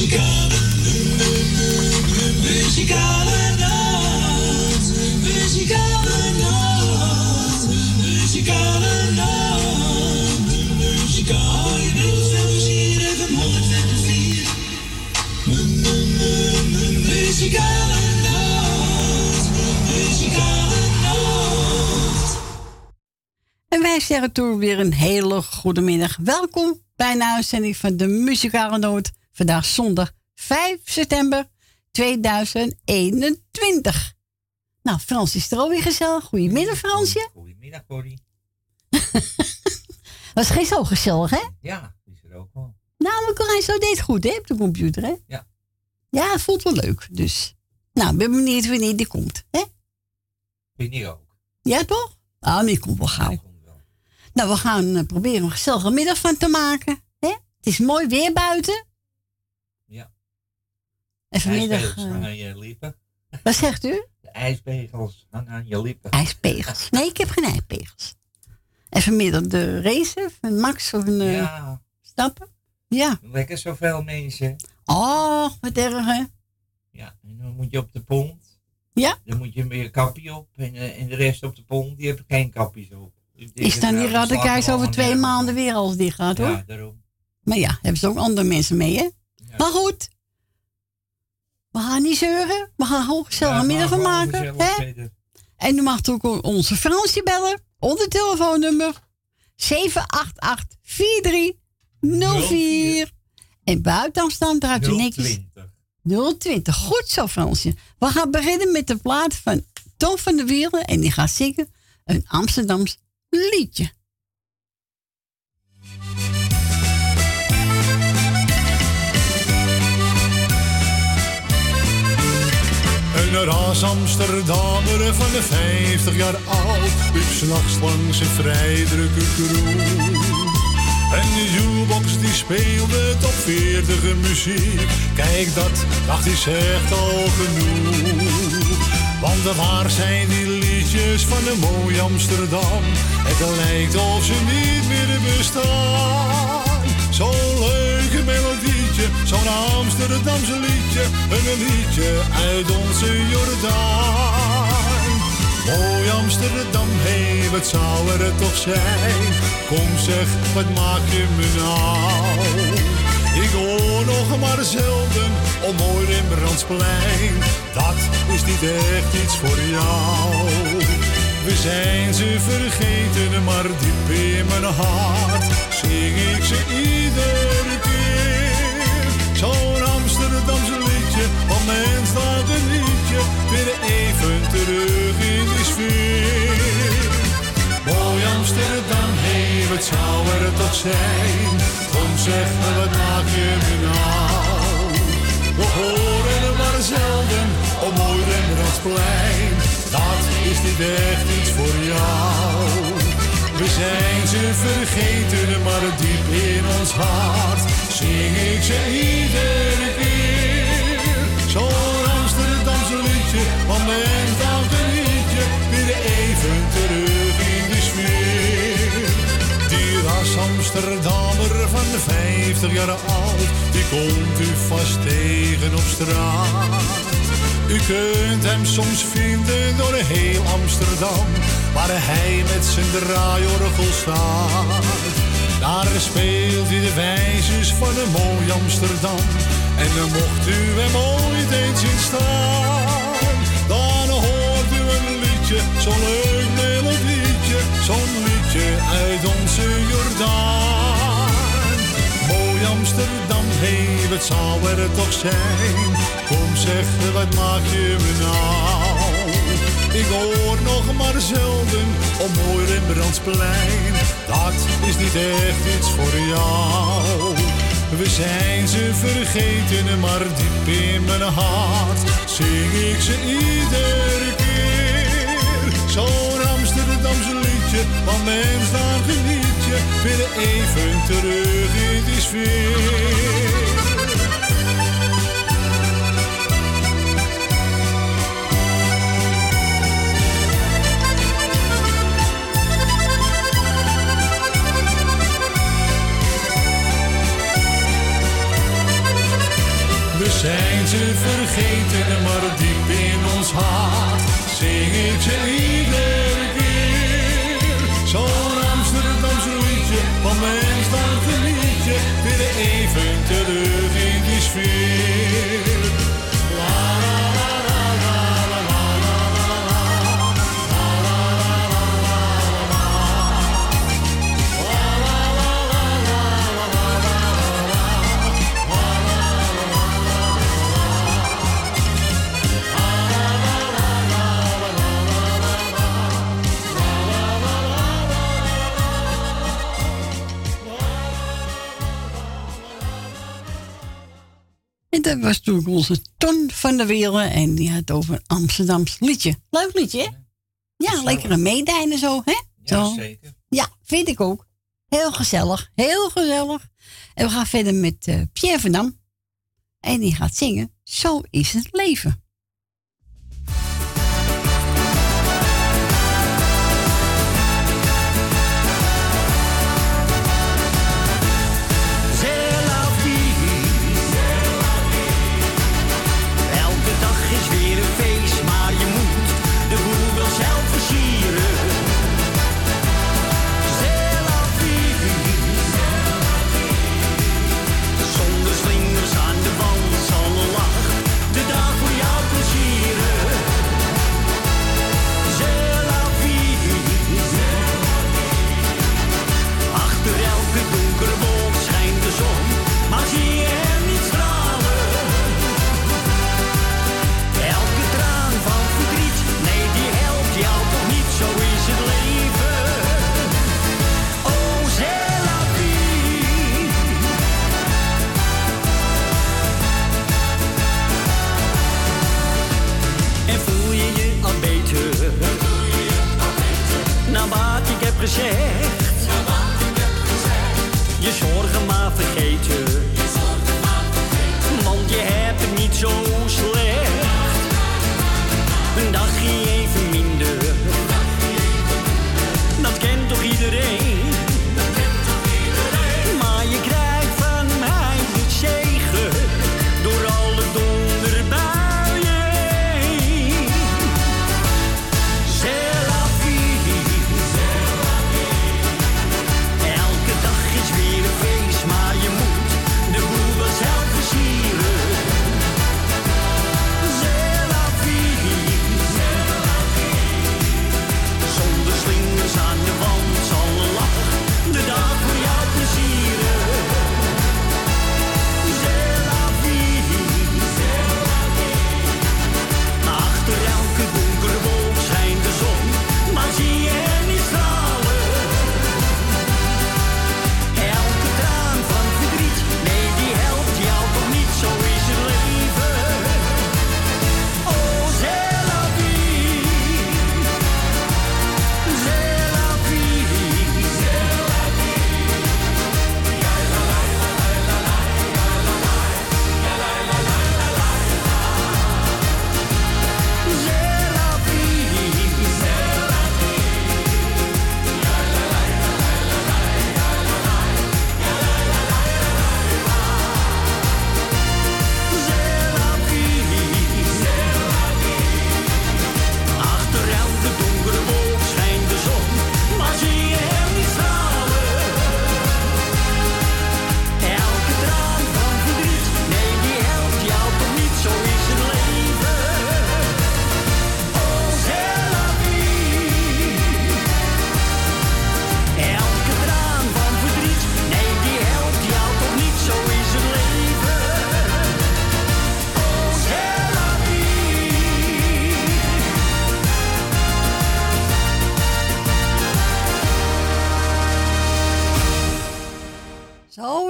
Muzikale, muzikale nacht. Muzikale nacht. Muzikale nacht. Muzikale 104. Muzikale nacht. Muzikale nacht. En wij zeggen toen weer een hele goede middag. Welkom bij een uitzending van de Muzikale Noot. Vandaag zondag 5 september 2021. Nou, Frans is er alweer gezellig. Goedemiddag, Fransje. Goedemiddag, Corrie. Was geen zo gezellig, hè? Ja, is er ook wel. Nou, maar Corijn zo deed goed, hè? Op de computer, hè? Ja. Ja, het voelt wel leuk. Dus, nou, ben benieuwd wanneer die komt, hè? Vind ik ook. Ja, toch? Ah, die komt wel gauw. Die komt wel. Nou, we gaan eh, proberen een gezellige middag van te maken. Hè? Het is mooi weer buiten. En vanmiddag... ijspegels eh, hangen aan je lippen. wat zegt u? De ijspegels hangen aan je lippen. IJspegels. Nee, ik heb geen ijspegels. En vanmiddag de race van Max of een eh, Ja, stappen. Ja. lekker zoveel mensen. Oh, wat erg, hè? Ja, en dan moet je op de pont. Ja. Dan moet je weer een kapje op. En, eh, en de rest op de pont, die hebben geen kapjes op. Is dan die er over twee maanden weer als die gaat, hoor. Ja, daarom. Maar ja, hebben ze ook andere mensen mee, hè? Ja. Maar goed. We gaan niet zeuren. We gaan gewoon gezellige Ja, middag van maken. gezellig Hè? En u mag ook onze Fransje bellen. Onder telefoonnummer 788-4304. En buiten Amsterdam draait u netjes 020. 020. Goed zo, Fransje. We gaan beginnen met de plaat van Tom van der Wielen. En die gaat zingen een Amsterdams liedje. Een ras Amsterdammer van de 50 jaar oud liep s'nachts langs een vrij drukke kroeg. En de jukebox die speelde top 40 muziek. Kijk, dat dacht hij zegt al genoeg. Want waar zijn die liedjes van de mooie Amsterdam? Het lijkt of ze niet meer bestaan. Zo'n leuke melodietje, zo'n Amsterdamse liedje. Een liedje uit onze Jordaan. Mooi Amsterdam, hé, wat zou er toch zijn? Kom zeg, wat maak je me nou? Ik hoor nog maar zelden om mooi Rembrandtsplein. Dat is niet echt iets voor jou. We zijn ze vergeten, maar diep in mijn hart zing ik ze mens staat een liedje, weer even terug in die sfeer. Mooi Amsterdam, hé, wat zou er toch zijn? Kom zeg me, wat maak je me nou? We horen er maar zelden op mooi Rembrandtsplein. Dat is niet echt iets voor jou. We zijn ze vergeten, maar diep in ons hart zing ik ze iedere keer. Zo'n Amsterdamse liedje, van mens dan een liedje, weer even terug in de sfeer. Die ras Amsterdammer van de 50 jaar oud, die komt u vast tegen op straat. U kunt hem soms vinden door heel Amsterdam, waar hij met zijn draaiorgel staat. Daar speelt hij de wijzes van een mooi Amsterdam, en dan mocht u hem ooit eens in staan. Dan hoort u een liedje, zo'n leuk melodietje, zo'n liedje uit onze Jordaan. Mooi Amsterdam, hé, wat zou er toch zijn? Kom zeg, wat maak je me nou? Ik hoor nog maar zelden op mooi Rembrandtsplein. Dat is niet echt iets voor jou. We zijn ze vergeten, maar diep in mijn hart zing ik ze iedere keer. Zo'n Amsterdamse liedje, van mens dan geniet je weer even terug in die sfeer. Zijn ze vergeten, maar diep in ons hart zing ik ze iedere was toen onze Ton van de Wereld. En die had over een Amsterdams liedje. Leuk liedje, hè? Ja, Gezellig. lekkere meedijnen zo, hè? Ja, Zo. zeker. Ja, vind ik ook. Heel gezellig, heel gezellig. En we gaan verder met eh, Pierre van Dam. En die gaat zingen Zo is het leven. Je zorgen maar vergeten.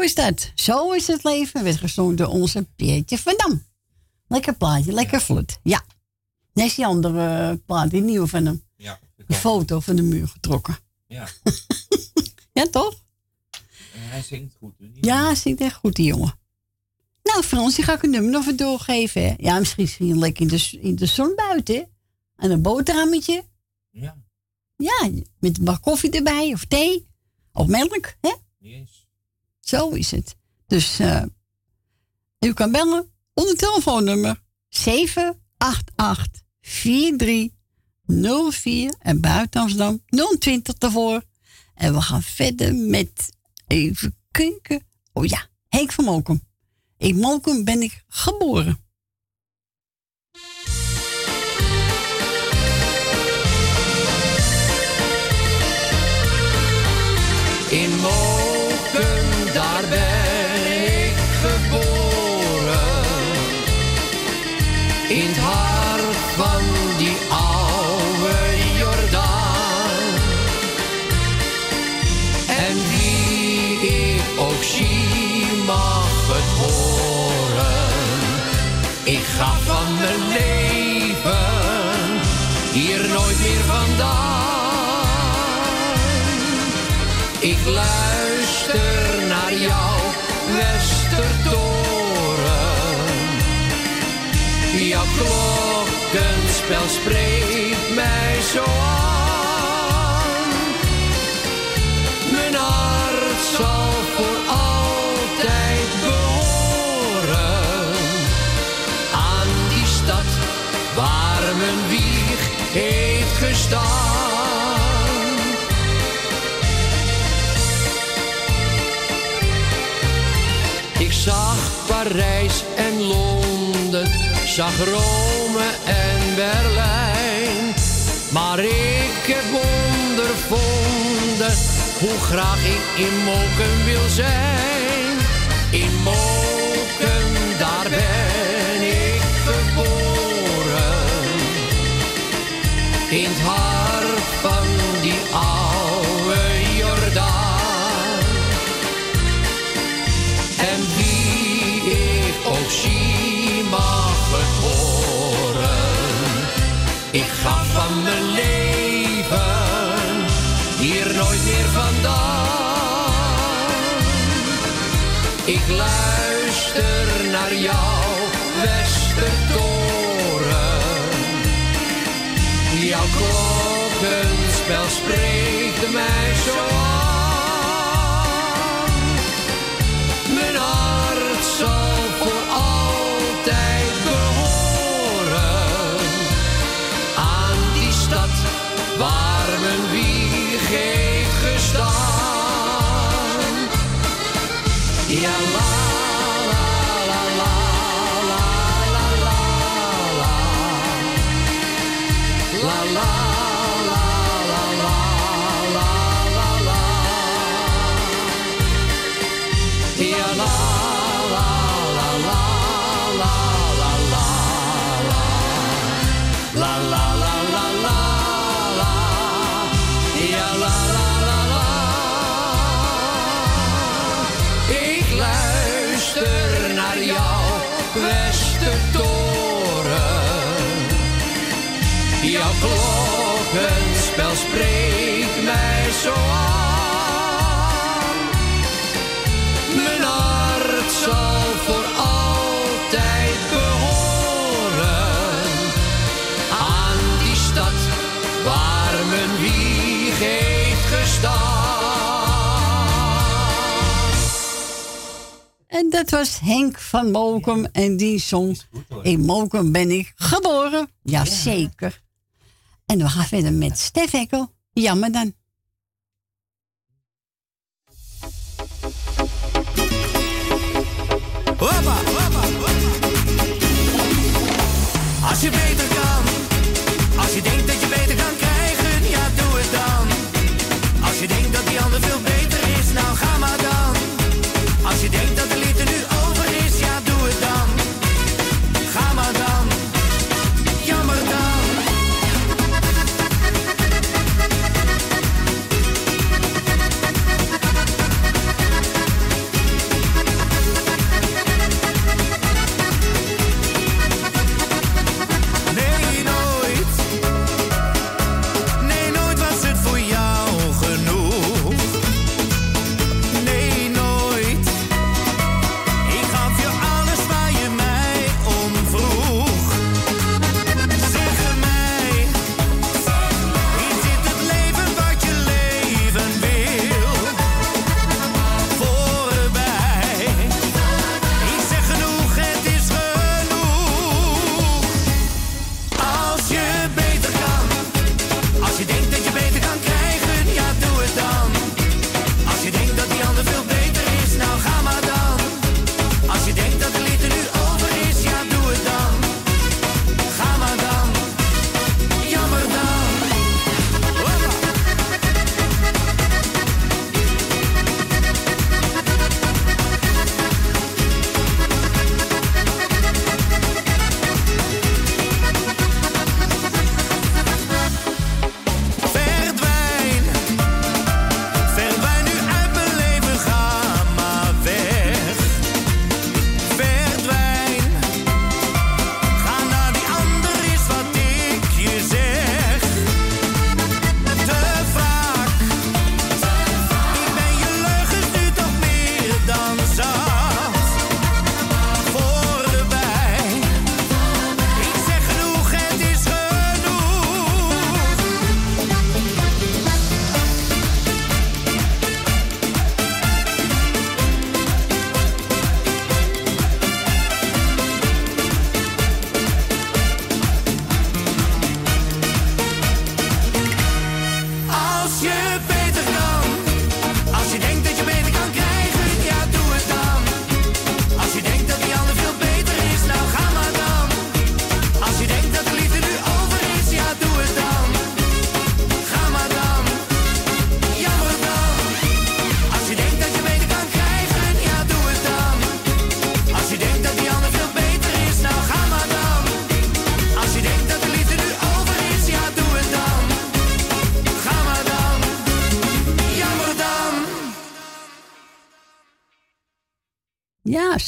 Is dat. Zo is het leven. Werd gezongen door onze Peertje van Dam. Lekker plaatje, lekker vlot. Ja. Net die andere plaat, die nieuwe van hem. Ja, klopt. foto van de muur getrokken. Ja, Ja, toch? en hij zingt goed. hoor. Ja, zingt echt goed, die jongen. Nou, Frans, die ga ik een nummer nog even doorgeven. Hè? Ja, misschien is hij lekker in de, in de zon buiten. hè? En een boterhammetje. Ja, Ja, met een bak koffie erbij, of thee. Of melk, hè? Zo is het. Dus eh, u kan bellen Onder telefoonnummer 788 4304 en buiten Amsterdam 020 ervoor. En we gaan verder met even kijken. Oh ja, Henk van Mokum. In Mokum ben ik geboren. In Moken, mag het horen. Ik ga van mijn leven hier nooit meer vandaan. Ik luister naar jou, Westertoren. Jouw klokkenspel spreekt mij zo aan. Parijs en Londen, zag Rome en Berlijn. Maar ik heb ondervonden hoe graag ik in Moken wil zijn. In Moken, daar ben ik geboren. In het mag het horen. Ik ga van mijn leven hier nooit meer vandaan. Ik luister naar jou, Westertoren. Jouw klokkenspel spreekt mij zo aan. Wieg heeft gestaan. Ja, klokkenspel spreekt mij zo aan. Mijn hart zal voor altijd behoren aan die stad waar mijn wieg heeft gestaan. En dat was Henk van Mokum en die zong In Mokum ben ik geboren. Jazeker. En we gaan verder met Stef Ekkel. Jammer dan. Hoppa.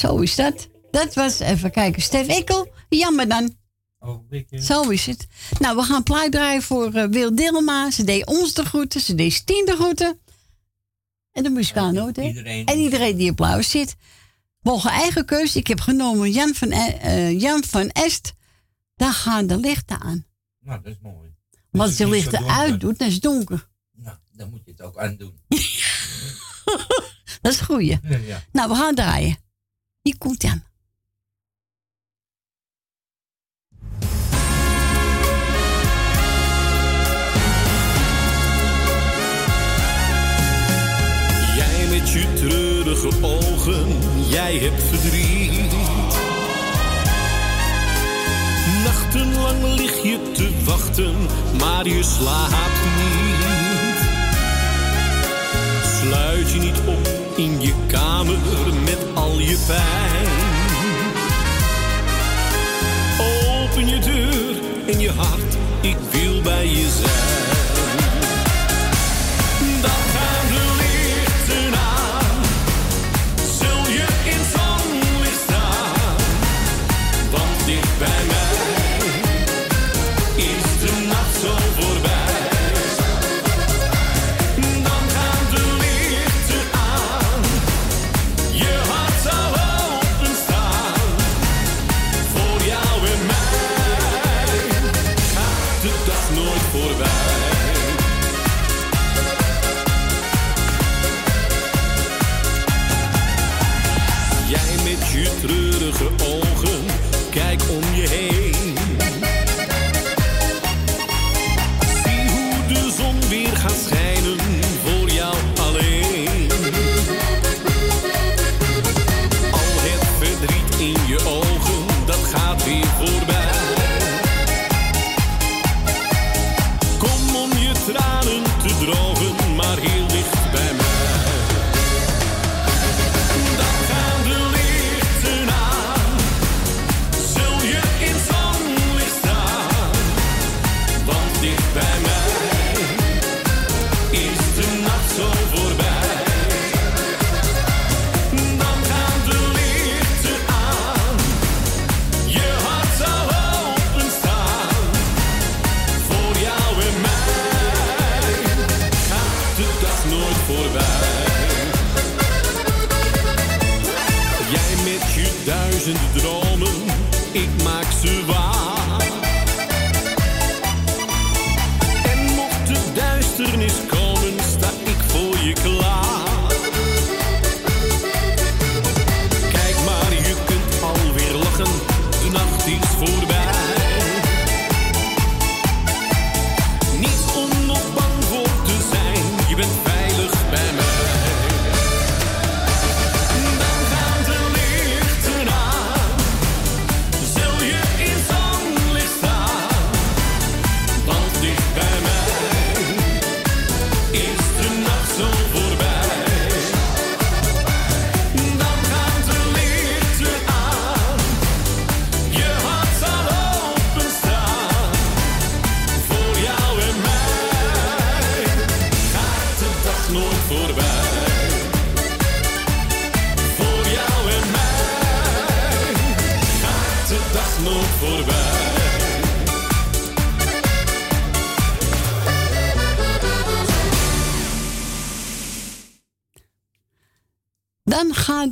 Zo is dat. Dat was, even kijken, Stef Ekkel. Jammer dan. Ogenblikje. Zo is het. Nou, we gaan plaat draaien voor eh, Wil Dilma. Ze deed ons de groeten, ze deed Stien de groeten. En de ook, hè? Iedereen. En iedereen die op applaus zit. Mogen eigen keuze. Ik heb genomen Jan van, E- eh, Jan van Est. Daar gaan de lichten aan. Nou, dat is mooi. Want als je lichten uitdoet, dan is het donker. Nou, dan moet je het ook aandoen. Dat is het goeie. Ja, ja. Nou, we gaan draaien. Komt Jan. Jij met je treurige ogen, jij hebt verdriet. Nachtenlang lig je te wachten, maar je slaapt niet. Sluit je niet op in je kamer met al je pijn. Open je deur en je hart, ik wil bij je zijn.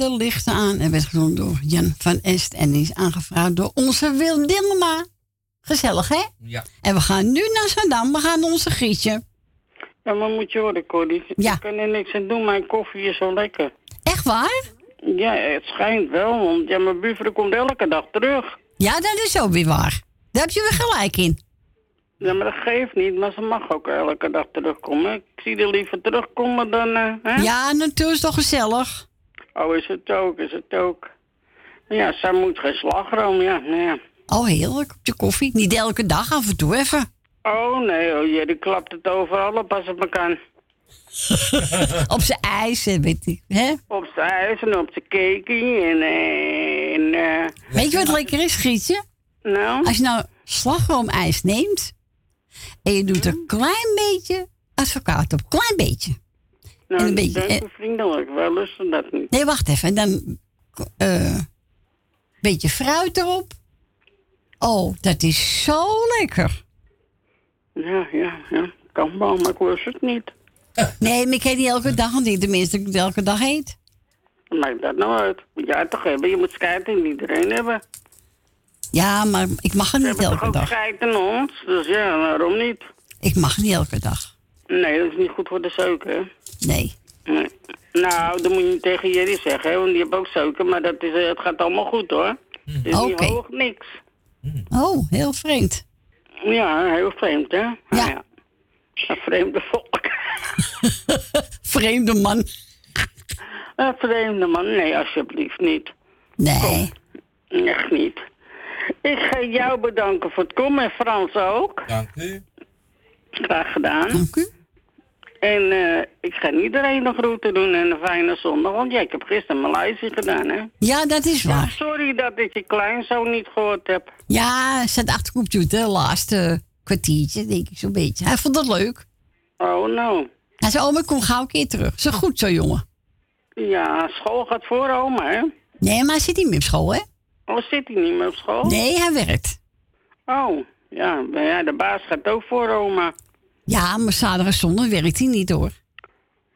De lichten aan. En werd gezongen door Jan van Est. En die is aangevraagd door onze Wil Dilma. Gezellig, hè? Ja. En we gaan nu naar Zandam. We gaan naar onze Grietje. Ja, maar moet je horen, Corrie. Ja. Ik kan er niks aan doen, mijn koffie is zo lekker. Echt waar? Ja, het schijnt wel, want ja, mijn buurvrouw komt elke dag terug. Ja, dat is ook weer waar. Daar heb je weer gelijk in. Ja, maar dat geeft niet, maar ze mag ook elke dag terugkomen. Ik zie er liever terugkomen dan, eh, hè? Ja, natuurlijk is toch gezellig. Oh, is het ook, is het ook. Ja, zij moet geen slagroom, ja, nou ja. Oh, heerlijk. Op je koffie. Niet elke dag, af en toe even. Oh, nee, oh, ja, die klapt het overal op als het maar kan. Op zijn ijs, en weet ik. Hè? Op zijn ijs en op zijn cakey en, eh, en eh, Weet je wat lekker is, Grietje? nou, Als je nou slagroomijs neemt en je doet er een klein beetje advocaat op, klein beetje. Nou, een beetje, eh. vriendelijk, wel lusten dat niet. Nee, wacht even. En dan eh beetje fruit erop. Oh, dat is zo lekker. Ja, ja, ja. Kan wel, maar ik wist het niet. Nee, maar ik eet niet elke dag niet. Tenminste, ik elke dag eet. Maakt dat nou uit? Moet jij toch hebben? Je moet schijten niet iedereen hebben. Ja, maar ik mag het niet hebben toch elke ook dag. schijten ons? Dus ja, waarom niet? Ik mag niet elke dag. Nee, dat is niet goed voor de suiker. Nee. Nee. Nou, dat moet je niet tegen Jerry zeggen, hè, want die heeft ook suiker, maar dat is, eh, het gaat allemaal goed hoor. Het is niet Oké. hoog, niks. Oh, heel vreemd. Ja, heel vreemd, hè? Ja. ja. Een vreemde volk. Vreemde man. Een vreemde man. Nee, alsjeblieft niet. Nee. Echt niet. Ik ga jou bedanken voor het komen en Frans ook. Dank u. Graag gedaan. Dank u. En eh, ik ga iedereen de groeten doen en een fijne zondag. Want ja, ik heb gisteren Maleisië gedaan, hè? Ja, dat is Ja, waar. sorry dat ik je kleinzoon niet gehoord heb. Ja, hij zat achter de computer, laatste kwartiertje, denk ik zo'n beetje. Hij vond het leuk. Oh, nou. Hij zei, oma, kom gauw een keer terug. Zo goed zo, jongen. Ja, school gaat voor oma, hè? Nee, maar hij zit niet meer op school, hè? Oh, zit hij niet meer op school? Nee, hij werkt. Oh, ja, ja, de baas gaat ook voor oma. Ja, maar zaterdag en zondag werkt hij niet, hoor.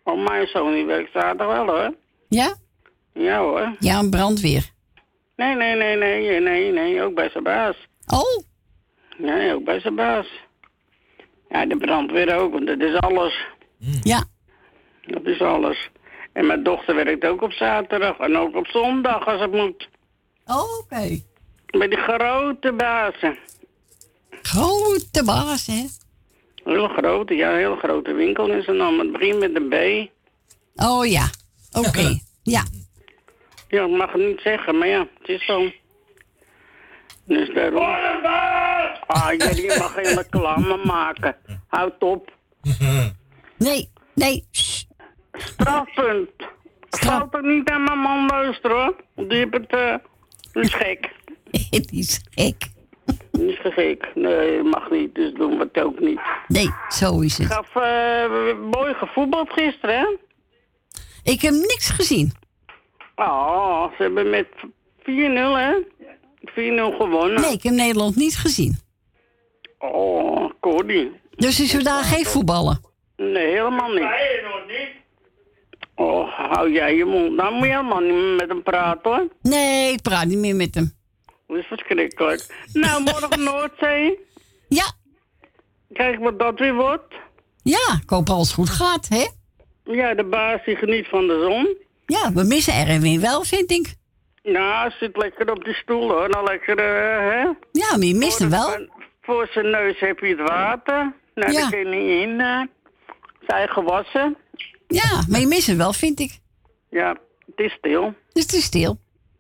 Oh, mijn zoon die werkt zaterdag wel, hoor. Ja? Ja, hoor. Ja, een brandweer. Nee, nee, nee, nee, nee, nee, ook bij zijn baas. Oh, Nee, ook bij zijn baas. Ja, de brandweer ook, want dat is alles. ja. Dat is alles. En mijn dochter werkt ook op zaterdag en ook op zondag als het moet. Oh, oké. Bij die grote bazen. Grote baas, hè? Heel grote, ja, een heel grote winkel in zijn naam. Het begint met een B. Oh, ja. Oké. Ja. Ja, ik mag het niet zeggen, maar ja, het is zo. Dus daarom... Ah, jullie mag geen reclame maken. Houd op. Nee, nee. Strafpunt. Ik zal toch niet aan mijn man luisteren, hoor. Die heeft het... eh die is gek. Het is gek. Is gek. Nee, mag niet, dus doen we het ook niet. Nee, zo is Ik het. heb eh, mooi gevoetbald gisteren, hè? Ik heb niks gezien. Oh, ze hebben met 4-0, hè? 4-0 gewonnen. Nee, ik heb Nederland niet gezien. Oh, Cody. Dus is er daar geen voetballen? Nee, helemaal niet. Oh, hou jij je mond. Nou moet je helemaal niet meer met hem praten, hoor. Nee, ik praat niet meer met hem. Dat is verschrikkelijk. Nou, morgen Noordzee. Ja, Kijk wat dat weer wordt. ja, ik hoop alles goed gaat, hè? Ja, de baas die geniet van de zon. Ja, we missen Erwin wel, vind ik. Nou, zit lekker op die stoel, hoor. Nou, lekker, eh, hè? Ja, maar je mist hem wel. Voor- Voor zijn neus heb je het water. Nou, Ja. daar kun je niet in. eh. Zijn gewassen. Ja, maar je mist hem wel, vind ik. Ja, het is stil. Dus het is stil.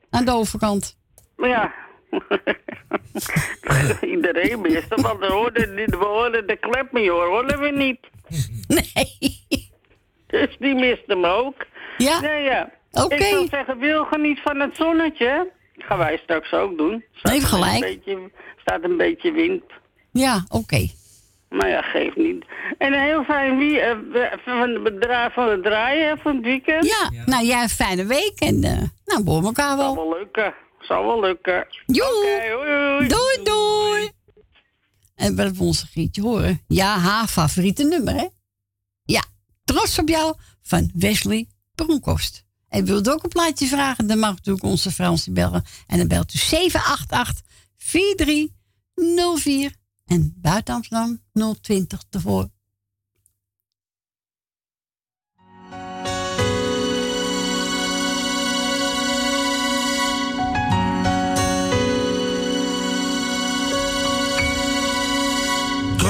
Aan de overkant. Maar ja. Iedereen mist hem, want we hoorden de klep niet hoor, hoorden we niet. Nee. Dus die mist hem ook. Ja, Ja, ja. Oké. Ik zou zeggen, wil geniet van het zonnetje. Gaan wij straks ook doen. Staat een gelijk. beetje, staat een beetje wind. ja oké. Maar ja, geeft niet. En een heel fijn wie, eh, van het bedrijf van het draaien van het weekend. Ja, nou jij een fijne week en eh, nou, horen elkaar wel. wel lukken. Zal wel lukken. Joe, doei doei. En we onze Grietje horen. Ja, haar favoriete nummer hè. Ja, trots op jou van Wesley Bronkhorst. En wilt ook een plaatje vragen, dan mag natuurlijk onze Fransie bellen. En dan belt u 788-4304 en buiten Amsterdam 020 ervoor.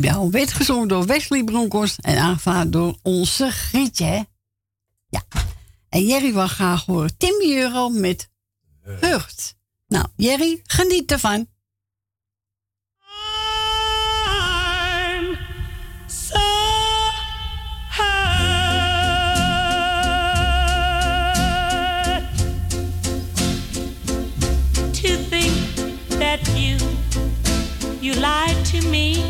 Op jou werd gezongen door Wesley Bronkhorst en aangevaard door onze Grietje. Ja. En Jerry wil graag horen Tim Euro met Hurt. Nou, Jerry, geniet ervan. You lied to me.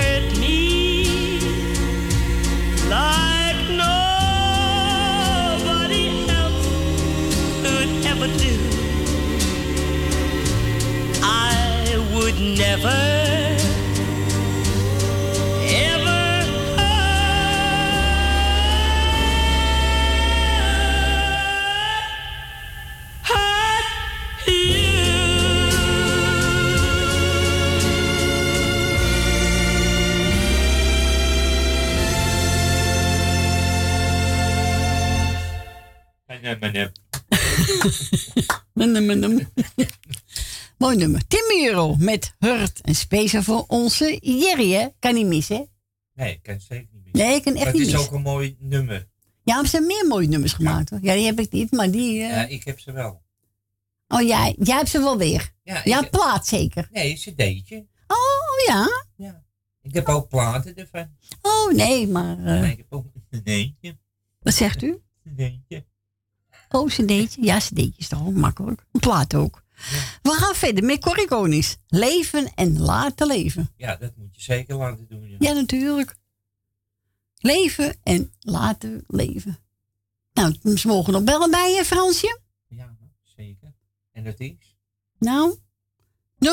could ever do. I would never, Mooi nummer. Tim Miro met Hurt. En speciaal voor onze Jerry, hè? Kan niet missen, hè? Nee, ik kan het zeker niet missen. Nee, ik kan echt niet missen. het is ook een mooi nummer. Ja, maar ze hebben meer mooie nummers gemaakt, ja. hoor. Ja, die heb ik niet, maar die... Eh, ja, ik heb ze wel. Oh, jij, jij hebt ze wel weer? Ja. Ja, plaat zeker? Nee, cd'tje. Oh, ja? Ja. Ik heb ook platen ervan. Oh, nee, maar... Nee, eh, ik heb ook een cd'tje. Wat zegt u? Een cd'tje. Oh, cd'tje. Ja, deed is toch makkelijk. Een plaat ook. We gaan verder met Corrigonis. Leven en laten leven. Ja, dat moet je zeker laten doen. Ja, ja natuurlijk. Leven en laten leven. Nou, ze mogen nog bellen bij je, Fransje. Ja, zeker. En dat is? Nou,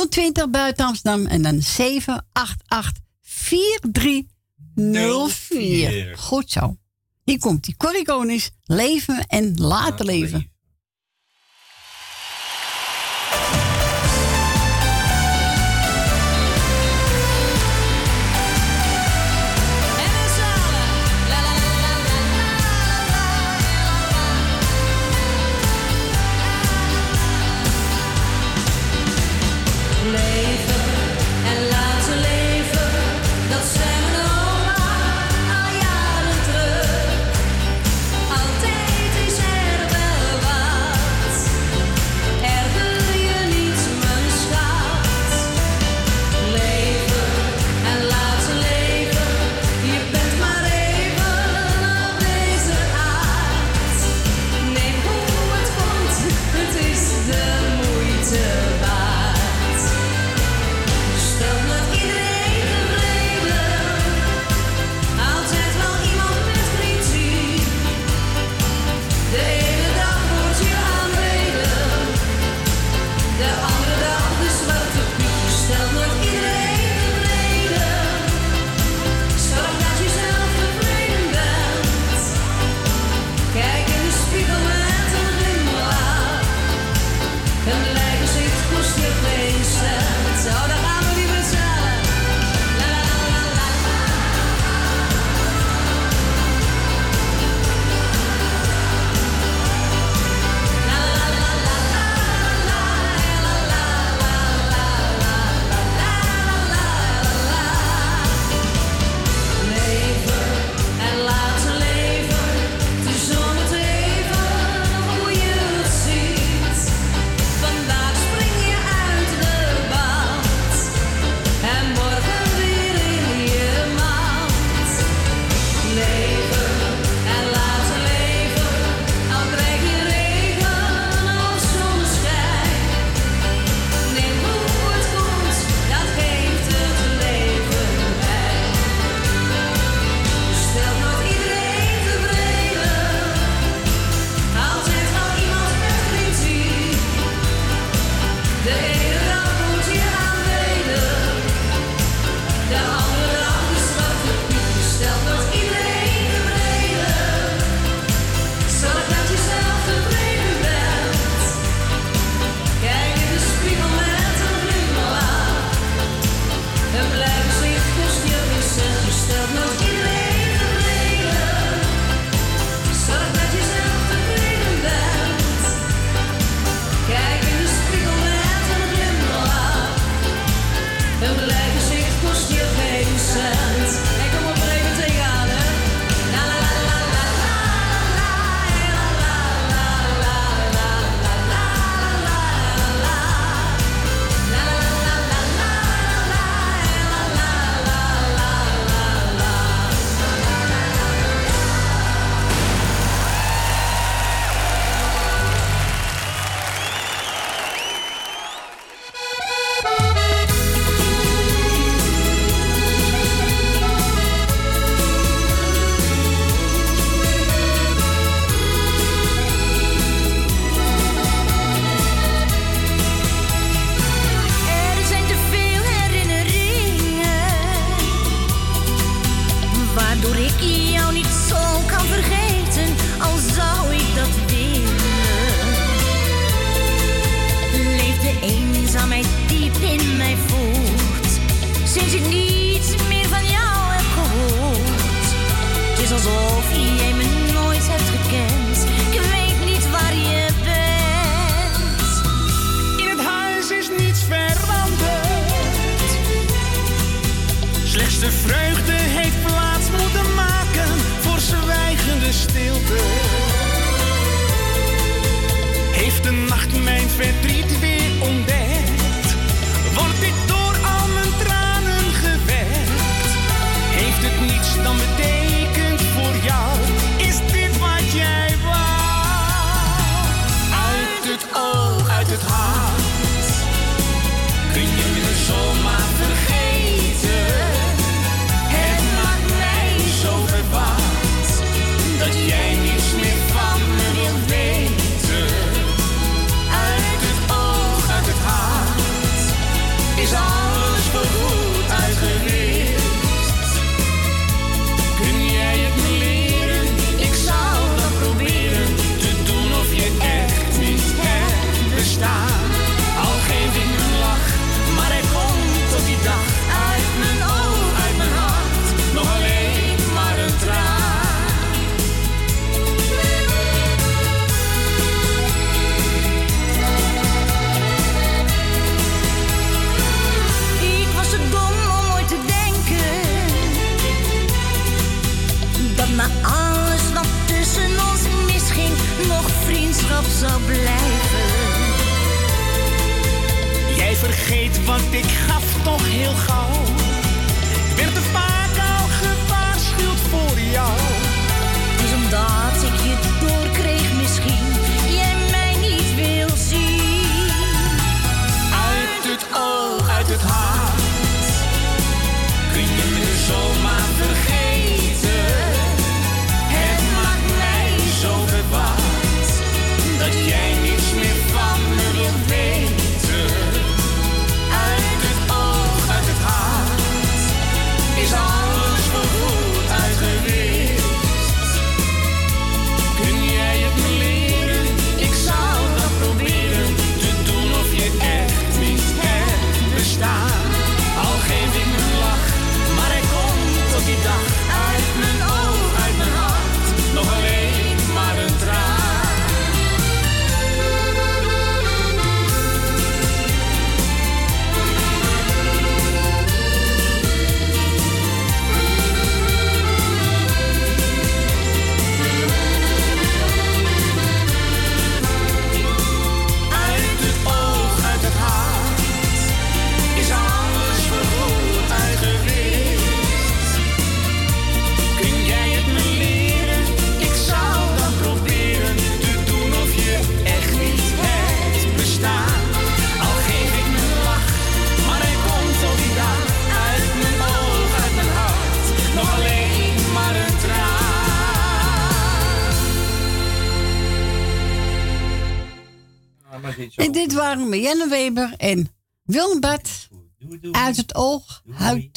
020 buiten Amsterdam en dan 788 4304. Goed zo. Hier komt die Corrie Leven en Laten Leven.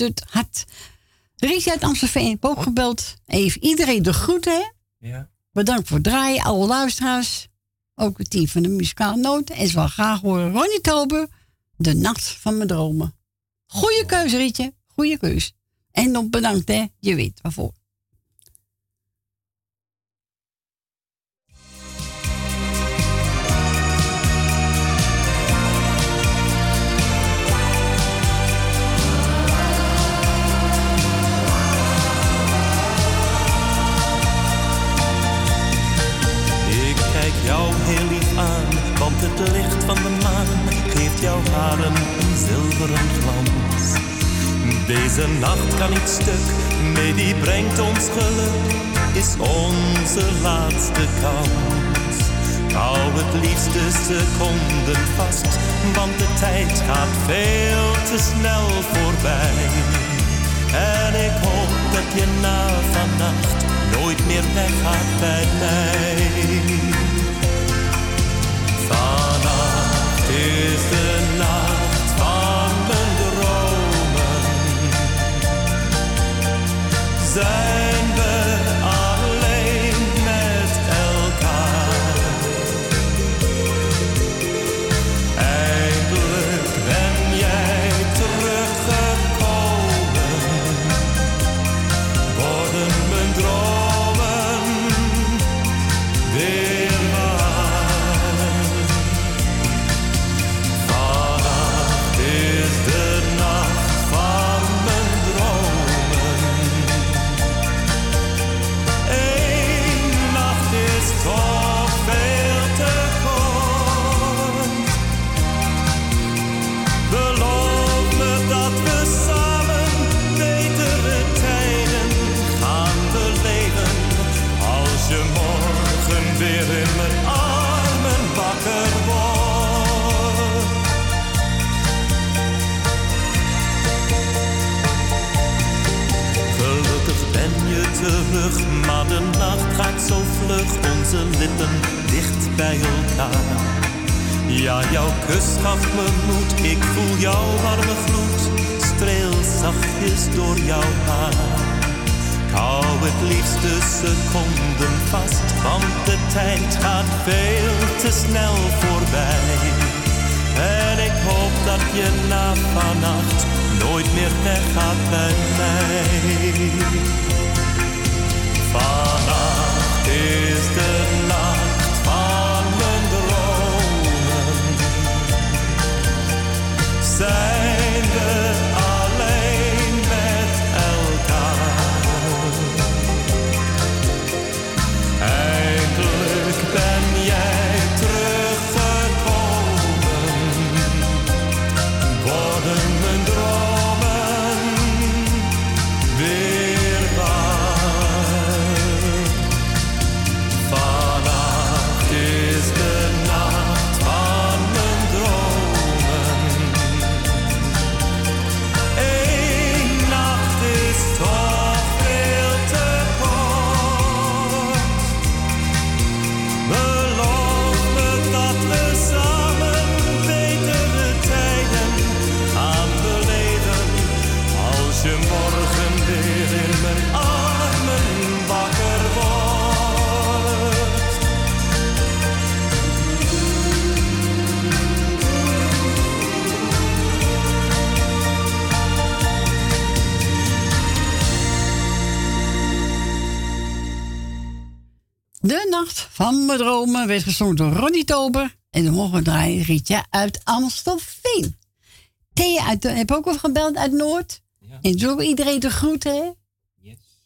Het hart. Richard Amstelveen heeft ook gebeld. Even iedereen de groeten? Ja. Bedankt voor het draaien, alle luisteraars. Ook het team van de muzikale noot. En ze wil graag horen Ronnie Tober. De nacht van mijn dromen. Goeie keuze, Rietje. Goeie keus. En nog bedankt, hè. Je weet waarvoor. Het licht van de maan geeft jouw haren een zilveren glans. Deze nacht kan niet stuk, nee die brengt ons geluk, is onze laatste kans. Hou het liefste seconden vast, want de tijd gaat veel te snel voorbij. En ik hoop dat je na vannacht nooit meer weggaat bij mij. Vannacht is de nacht van mijn dromen. Zachtjes door jouw haar. Ik hou het liefste seconden vast, want de tijd gaat veel te snel voorbij. En ik hoop dat je na vannacht nooit meer weggaat bij mij. Vannacht is de nacht van mijn dromen. Zijn van mijn dromen werd gezongen door Ronnie Tober. En de morgen draaien Rietje uit Amstelveen. Thea uit, heb ook al gebeld uit Noord. En doe ook iedereen de groeten, hè?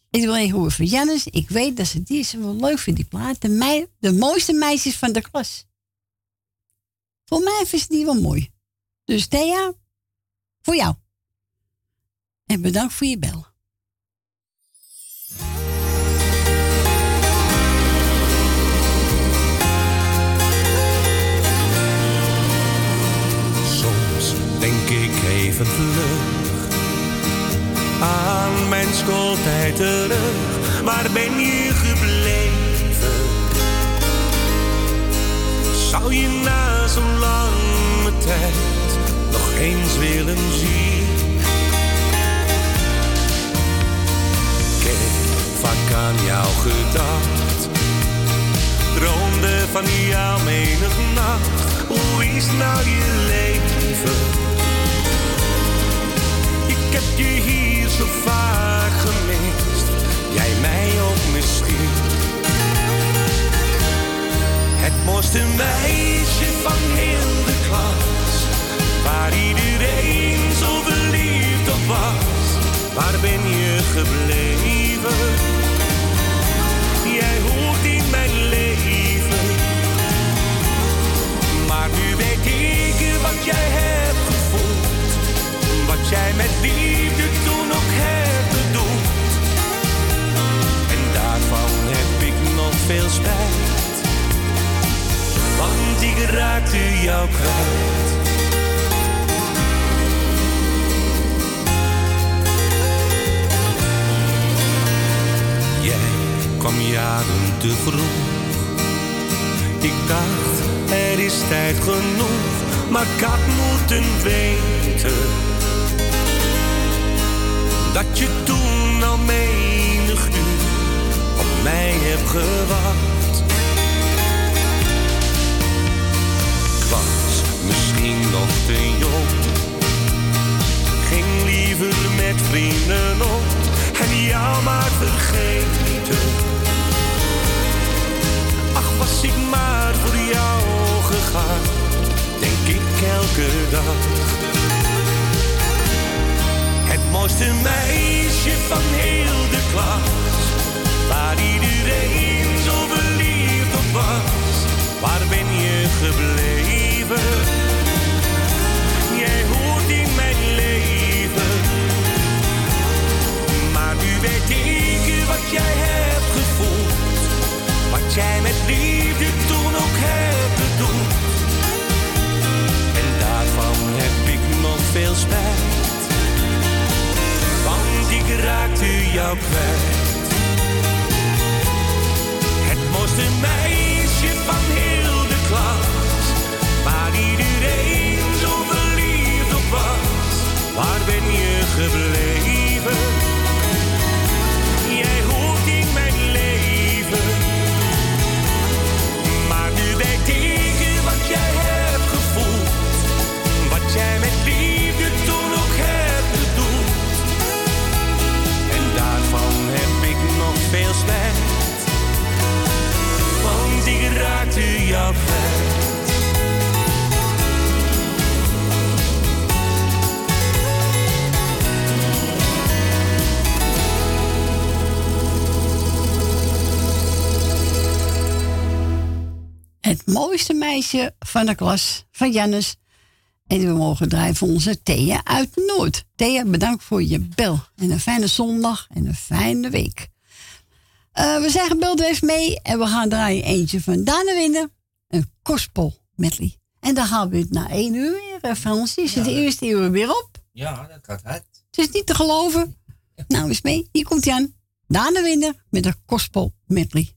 Ik wil even horen van Jannes. Ik weet dat ze die ze wel leuk vindt, die plaat. De, mei, de mooiste meisjes van de klas. Voor mij vindt ze die wel mooi. Dus Thea, voor jou. En bedankt voor je bel. Even terug aan mijn schooltijd terug. Waar ben je gebleven? Zou je na zo'n lange tijd nog eens willen zien? Ik heb vaak aan jou gedacht. Droomde van jou menig nacht. Hoe is nou je leven? Heb je hier zo vaak gemist. Jij mij ook misschien. Het mooiste meisje van heel de klas. Waar iedereen zo verliefd op was. Waar ben je gebleven? Jij hoort in mijn leven. Maar nu weet ik wat jij hebt jij met liefde toen ook hebt bedoeld. En daarvan heb ik nog veel spijt. Want ik raakte jou kwijt. Jij kwam jaren te vroeg. Ik dacht, er is tijd genoeg, maar ik had moeten weten dat je toen al menig uur op mij hebt gewacht. Ik was misschien nog te jong, ging liever met vrienden op en jou maar vergeten. Ach, was ik maar voor jou gegaan, denk ik elke dag. Het mooiste meisje van heel de klas, waar iedereen zo verliefd op was. Waar ben je gebleven? Jij hoort in mijn leven. Maar nu weet ik wat jij hebt gevoeld. Wat jij met liefde toen ook hebt bedoeld. En daarvan heb ik nog veel spijt. Want ik raakte jou kwijt. Mooiste meisje van de klas van Jannes. En we mogen draaien voor onze Thea uit Noord. Thea, bedankt voor je bel. En een fijne zondag en een fijne week. Eh, we zijn gebeld even mee en we gaan draaien eentje van Dana winnen. Een gospel medley. En dan gaan we het na één uur weer, eh, Frans. Is het de eerste uur weer op? Ja, dat gaat hard. Het is niet te geloven. Nou, eens mee. Hier komt hij aan. Dana winnen met een gospel medley.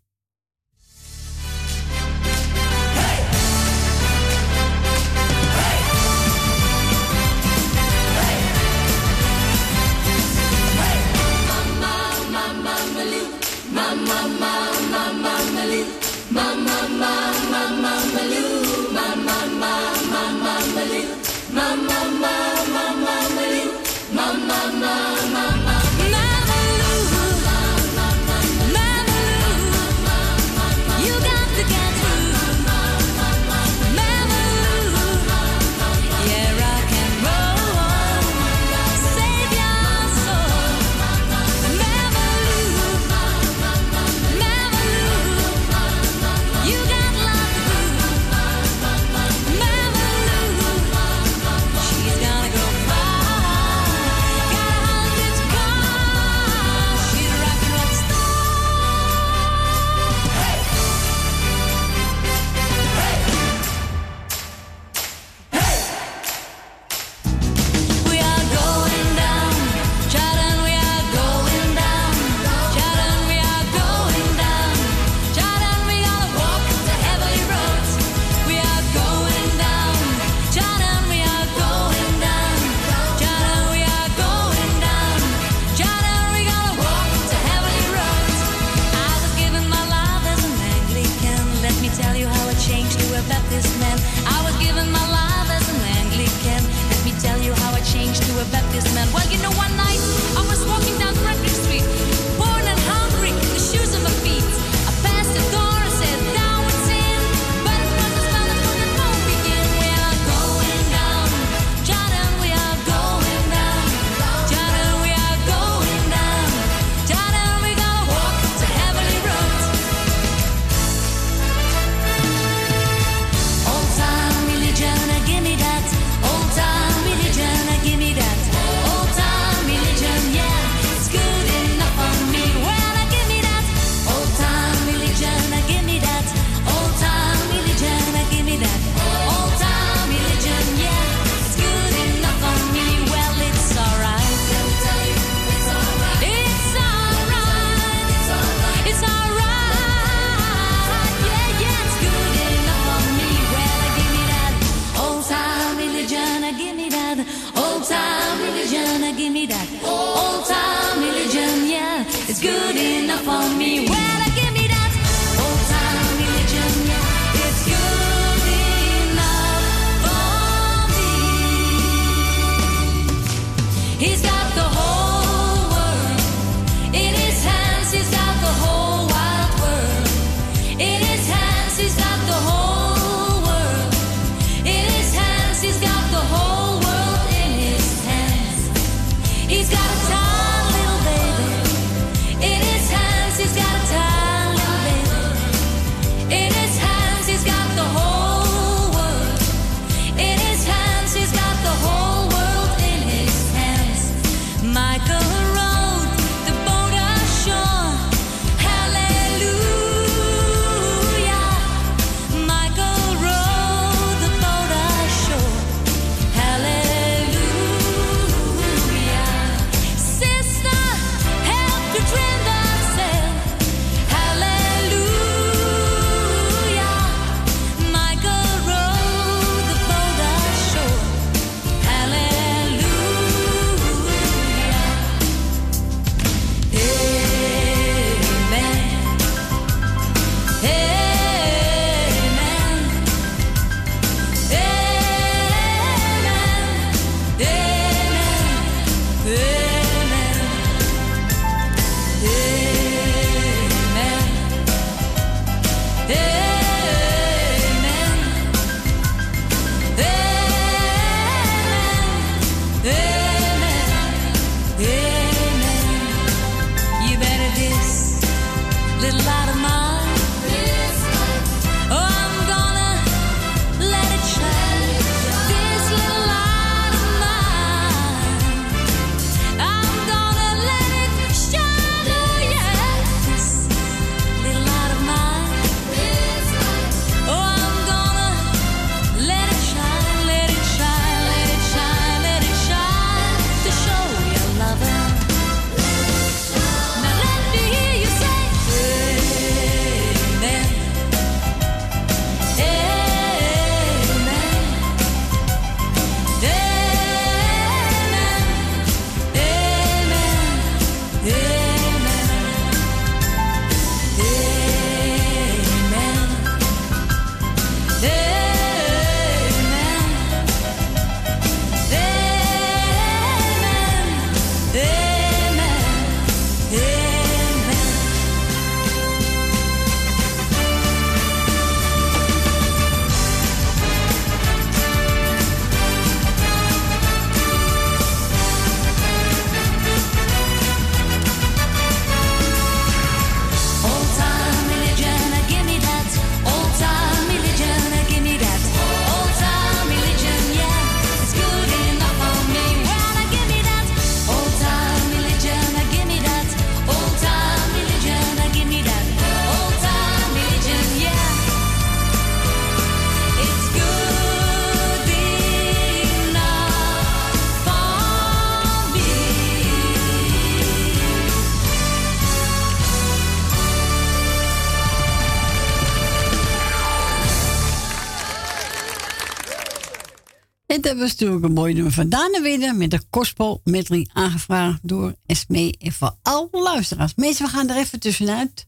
hebben we natuurlijk een mooi nummer van en met de Gospel Medley aangevraagd door Sme en voor al luisteraars. Mensen, we gaan er even tussenuit.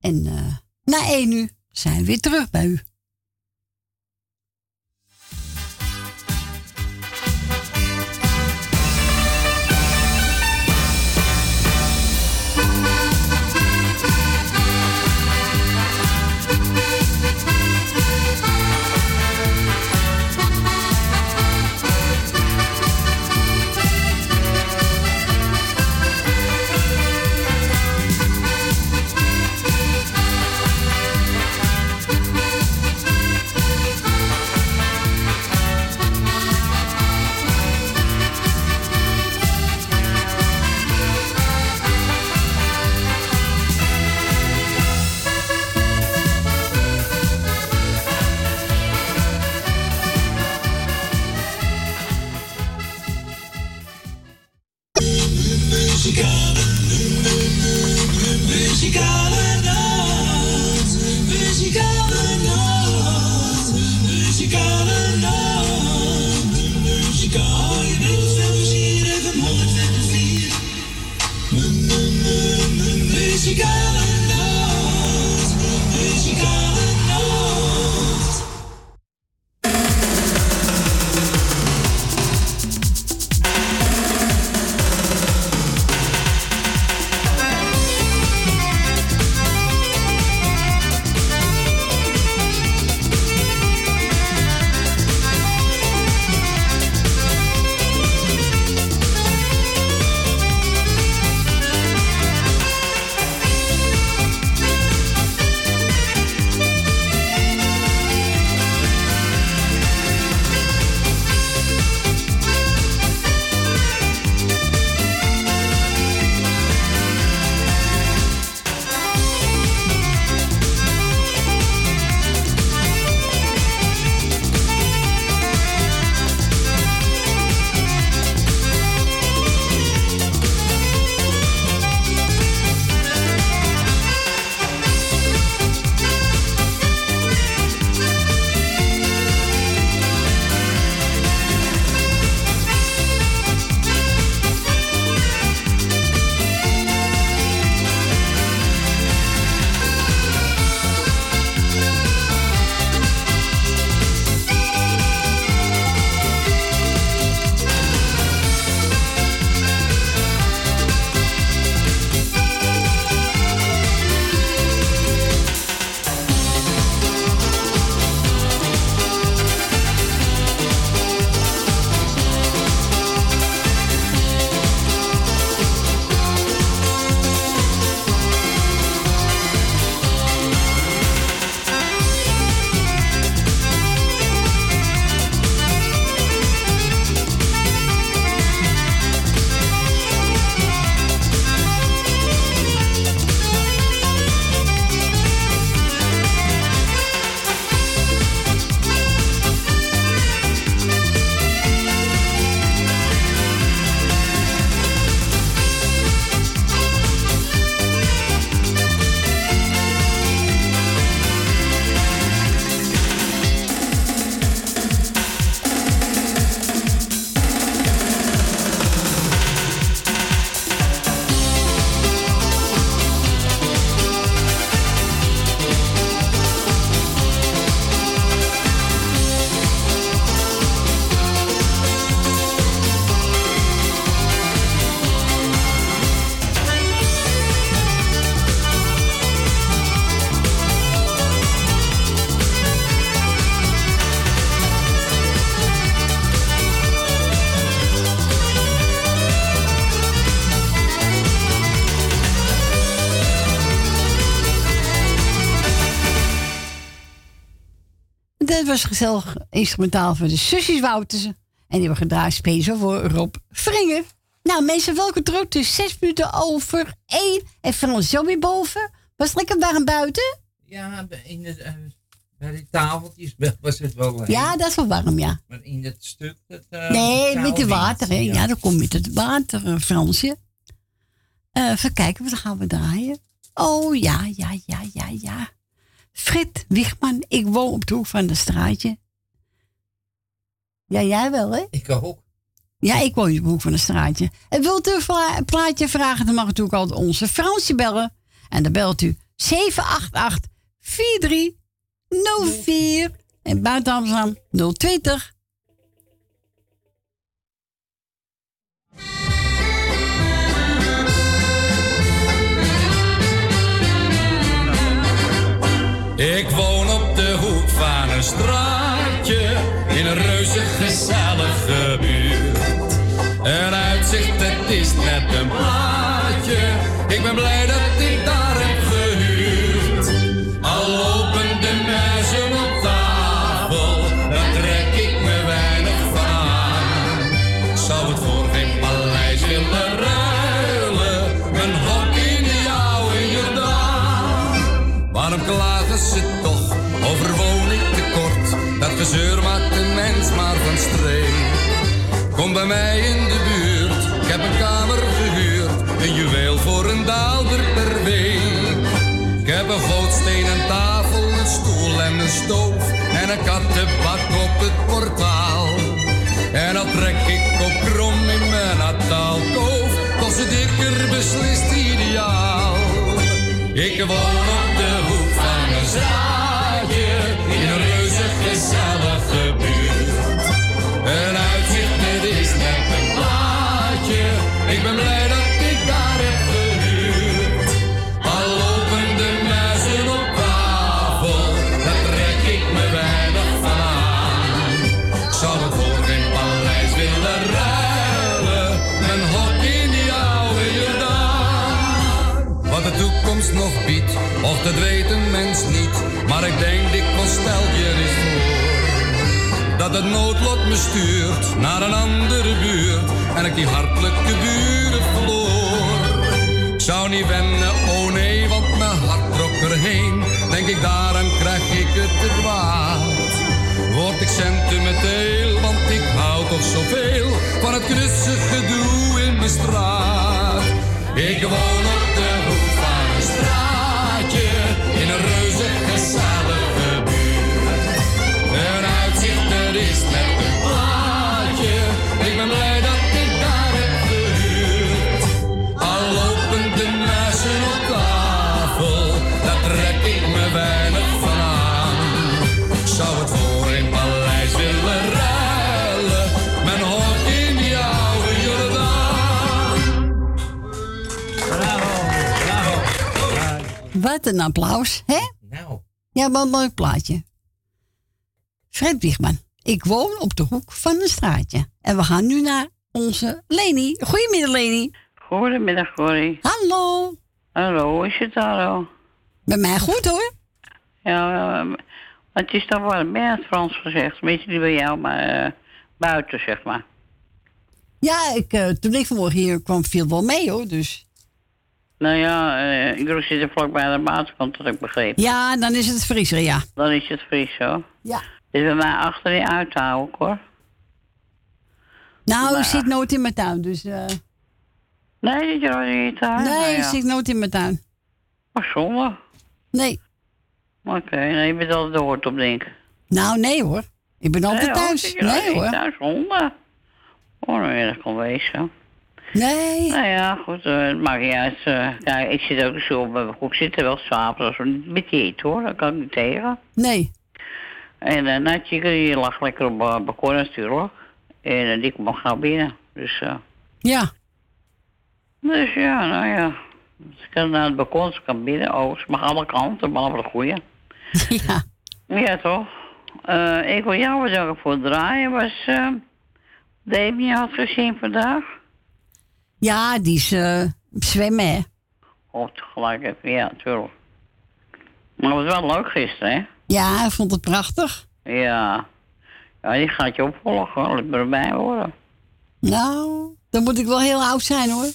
En eh, na één uur zijn we weer terug bij u. was gezellig instrumentaal voor de zusjes Woutersen. En die hebben gedraaid speciaal voor Rob Vringer. Nou, mensen, welke? Het is zes minuten over één. En Frans zo weer boven. Was het lekker warm buiten? Ja, in de, eh, bij die tafeltjes was het wel leuk. Ja, dat is wel warm, ja. Maar in het stuk... Dat, eh, nee, met de niet. water, hè. Ja, dan kom je tot het water, eh, Fransje. Eh even kijken, wat gaan we draaien? Oh, ja, ja, ja, ja, ja. Frit Wiegman, ik woon op de hoek van de straatje. Ja, jij wel, hè? Ik ook. Ja, ik woon op de hoek van de straatje. En wilt u een plaatje vragen, dan mag u natuurlijk altijd onze Fransje bellen. En dan belt u 788 4304 en buiten Amsterdam 020. Ik woon op de hoek van een straatje bij mij in de buurt, ik heb een kamer gehuurd. Een juweel voor een daalder per week. Ik heb een gootsteen, een tafel, een stoel en een stoof. En een kattenbak op het portaal. En dan trek ik op krom in mijn nataalkoof. Toch zit ik er beslist ideaal. Ik woon op de hoek van een straatje in een reuze gezellige stel je eens voor. Dat het noodlot me stuurt naar een andere buurt. En ik die hartelijke buren verloor. Ik zou niet wennen, oh nee, want mijn hart trok erheen. Denk ik daaraan krijg ik het te kwaad. Word ik sentimenteel, want ik hou toch zoveel van het knusse gedoe in mijn straat. Ik woon op is net een plaatje. Ik ben blij dat ik daar heb gehuurd. Al lopen de muizen op tafel, daar trek ik me weinig van aan. Ik zou het voor een paleis willen ruilen, mijn hok in die oude Jordaan. Wat een applaus, hè? Nou. Ja, wat een mooi plaatje. Fred Wiegman, ik woon op de hoek van een straatje. En we gaan nu naar onze Leni. Goedemiddag, Leni. Goedemiddag, Corrie. Hallo. Hallo, hoe is het daar al? Bij mij goed hoor. Ja, eh, het is toch wel meer het Frans gezegd. Een beetje niet bij jou, maar eh, buiten, zeg maar. Ja, ik, eh, toen ik vanmorgen hier kwam, viel wel mee hoor. Dus. Nou ja, eh ik zit er vlakbij de maatkant, dat ik begreep. Ja, dan is het vriezer, ja. Dan is het zo. Ja. Is bij mij achter die uithouden, hoor. Nou, Maar- ik zit nooit in mijn tuin, dus. eh, Nee, zit je nog in je tuin? nee, ja. zit nooit in mijn tuin. Maar zonde. Nee. Oké, nee, je bent altijd hoort op, denk. Nou, nee hoor. Ik ben altijd Nee, hoor, thuis. je nog Nee je hoor. Thuis, zonde. Oh, nou, dat kan wezen. Nee. Nou ja, goed, eh, het maakt niet uit. eh, ik zit ook zo op mijn broek. Zit er wel s'avonds als die eten, hoor. Dat kan ik niet tegen. Nee. En uh, Natje, die lag lekker op het balkon natuurlijk. En eh, die komt gauw binnen. Dus, eh Ja. dus ja, nou ja. Ze kan naar het balkon, ze kan binnen. Oh, ze mag alle kanten, behalve de goeie. Ja. Ja, toch? Eh, ik wil jou bedanken voor het draaien. Was uh, Demi had gezien vandaag? Ja, die is eh, zwemmen, hè? Oh, tegelijk ja, natuurlijk. Maar het was wel leuk gisteren, hè? Ja, ik vond het prachtig. Ja. Ja, die gaat je opvolgen. Laat me erbij horen. Nou, dan moet ik wel heel oud zijn hoor.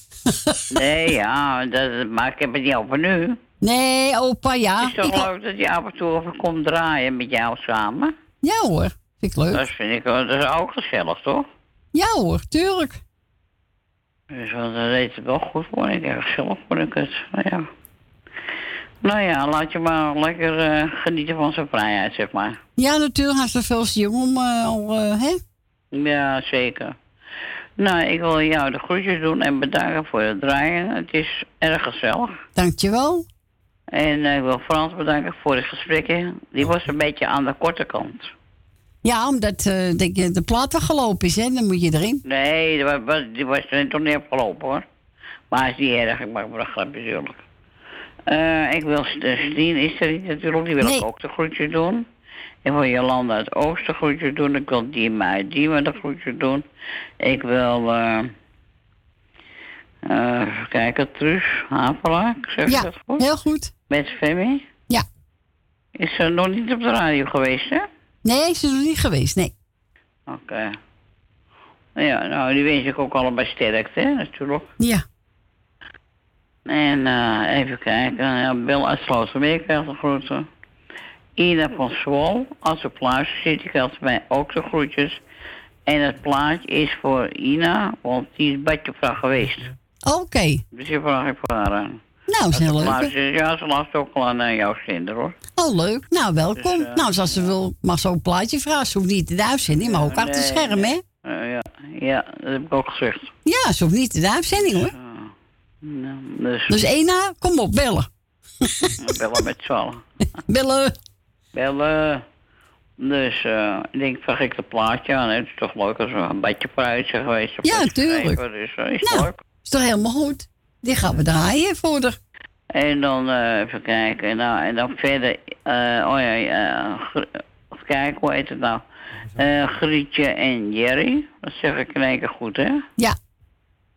Nee, ja, dat, maar ik heb het niet over nu. Nee, opa, ja. Het is toch Ik- leuk dat je af en toe even komt draaien met jou samen? Ja hoor, vind ik leuk. Dat vind ik dat is ook gezellig, toch? Ja hoor, tuurlijk. Dus dat deed het wel goed voor ik. Erg zelf vond ik het. Ja. Nou ja, laat je maar lekker eh, genieten van zijn vrijheid, zeg maar. Ja, natuurlijk, hij is veel jong om eh, al, eh, hè? Ja, zeker. Nou, ik wil jou de groetjes doen en bedanken voor het draaien. Het is erg gezellig. Dankjewel. En eh, ik wil Frans bedanken voor het gesprek. Die was een beetje aan de korte kant. Ja, omdat eh, denk je, de plaat wel gelopen is, hè? Dan moet je erin. Nee, die was, die was er toch niet hoor. Maar hij is niet erg, ik maak me een grapje natuurlijk. Eh, ik wil St- Stien is er niet natuurlijk, die wil ik ook de groetjes doen. Ik wil Jolanda uit Oosten groetjes doen. Ik wil Dima uit Diemen de groetjes doen. Ik wil, eh eh, even kijken, Truus Havelaar, zeg Ja, dat goed? heel goed. Met Femi? Ja. Is ze nog niet op de radio geweest, hè? Nee, ze is nog niet geweest, nee. Oké. Ja, nou, die wens ik ook allebei sterkte, hè, natuurlijk. Ja. En eh, even kijken. Ja, Bill uit Slotermeer krijgt de groeten. Ina van Zwol, als ze plaatje zit, krijgt mij ook de groetjes. En het plaatje is voor Ina, want die is badjevrouw geweest. Oké. Dus die vraag ik voor haar aan. Nou, is heel leuk. ja, ze last ook al aan eh, jouw zender, hoor. Oh, leuk. Nou, welkom. Dus, eh, nou, als ze wil, mag ze ook een plaatje vragen. Ze hoeft niet in de uitzending, maar ook achter het Nee, scherm, hè? Ja, ja, dat heb ik ook gezegd. Ja, ze hoeft niet in de uitzending, hoor. Nou, dus, Dus Ena, kom op, bellen. bellen met z'n allen. Bellen. Bellen. Dus eh, ik denk, vraag ik het plaatje aan. Het is toch leuk als we een beetje vooruit zijn geweest. op Ja, het tuurlijk. Dus uh, is Nou, leuk. is toch helemaal goed? Die gaan we draaien voor de... En dan eh, even kijken. Nou, en dan verder. eh, oh ja, even kijken, hoe heet het nou? Eh, Grietje en Jerry. Dat zeg ik in één keer goed, hè? Ja.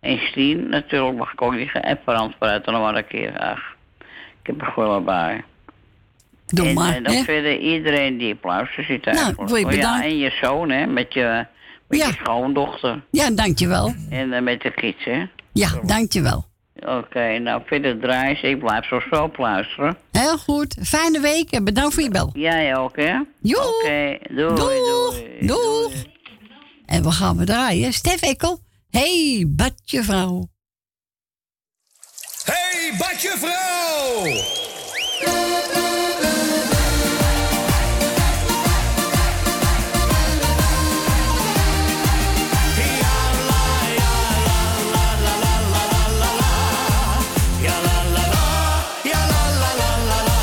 En Stien, natuurlijk mag ik ook niet. En Frans vooruit dan nog maar een keer. Ik heb er gewoon bij. Doe en, maar, en dan hè? verder iedereen die luistert zit eigenlijk. wil je Oh ja, en je zoon, hè, met je, met je schoondochter. Ja, dankjewel. En eh, met de kids, hè. Ja, dankjewel. Oké, nou verder draaien. Ik blijf zo zo luisteren. Heel goed. Fijne week en bedankt voor je bel. Jij ook, hè? Joe. Oké, doei, Doeg. doei. Doeg. En we gaan we draaien. Stef Ekkel. Hey, badje vrouw. Hey, badje vrouw! Ja la la la, ja la la la la la.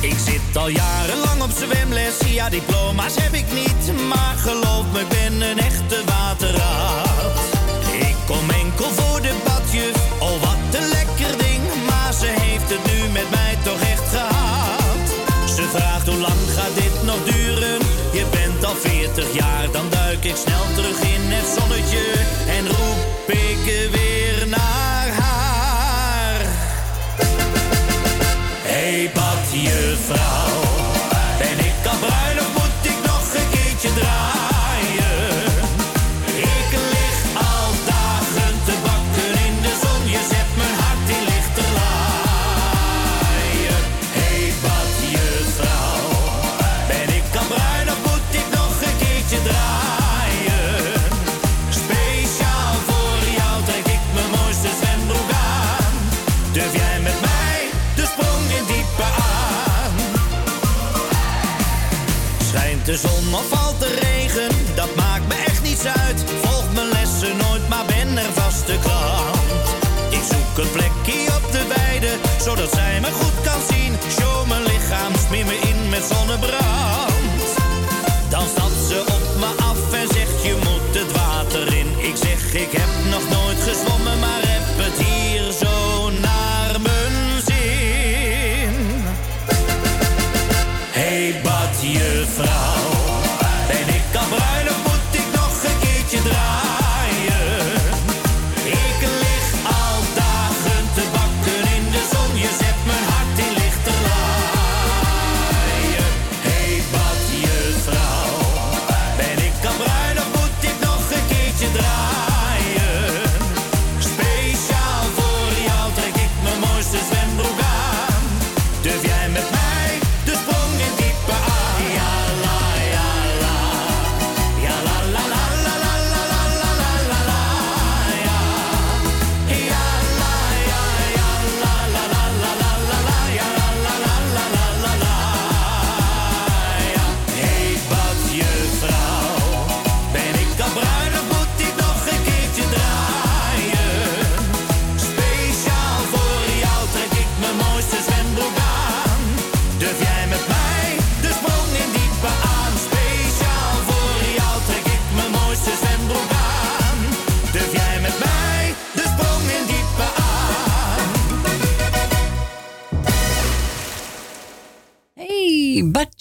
Ik zit al jarenlang op zwemles, ja diploma's heb ik niet. Maar geloof Schijnt de zon of valt de regen, dat maakt me echt niets uit. Volg mijn lessen nooit, maar ben er vaste klant. Ik zoek een plekje op de weide, zodat zij me goed kan zien. Show mijn lichaam, smeer me in met zonnebrand. Dan stapt ze op me af en zegt je moet het water in. Ik zeg ik heb nog nooit gezwommen,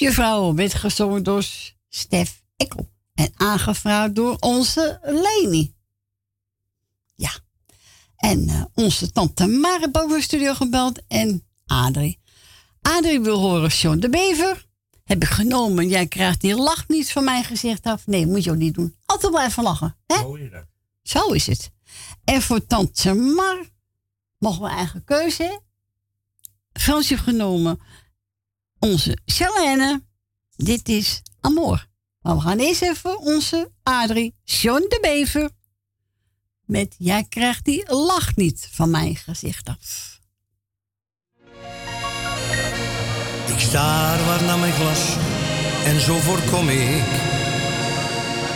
Juffrouw werd gezongen door Stef Ekkel. En aangevraagd door onze Leni. Ja. En eh, onze tante Mar heeft ook naar de studio gebeld. En Adrie. Adrie wil horen John de Bever. Heb ik genomen. Jij krijgt die lach niet van mijn gezicht af. Nee, moet je ook niet doen. Altijd blijven lachen. Hè? Je? Zo is het. En voor tante Mar mogen we eigen keuze. Frans heeft genomen onze Charlene. Dit is Amor. Maar we gaan eerst even onze Adrie, John de Bever. Met Jij krijgt die lach niet van mijn gezicht af. Ik staar waar naar mijn glas en zo voorkom ik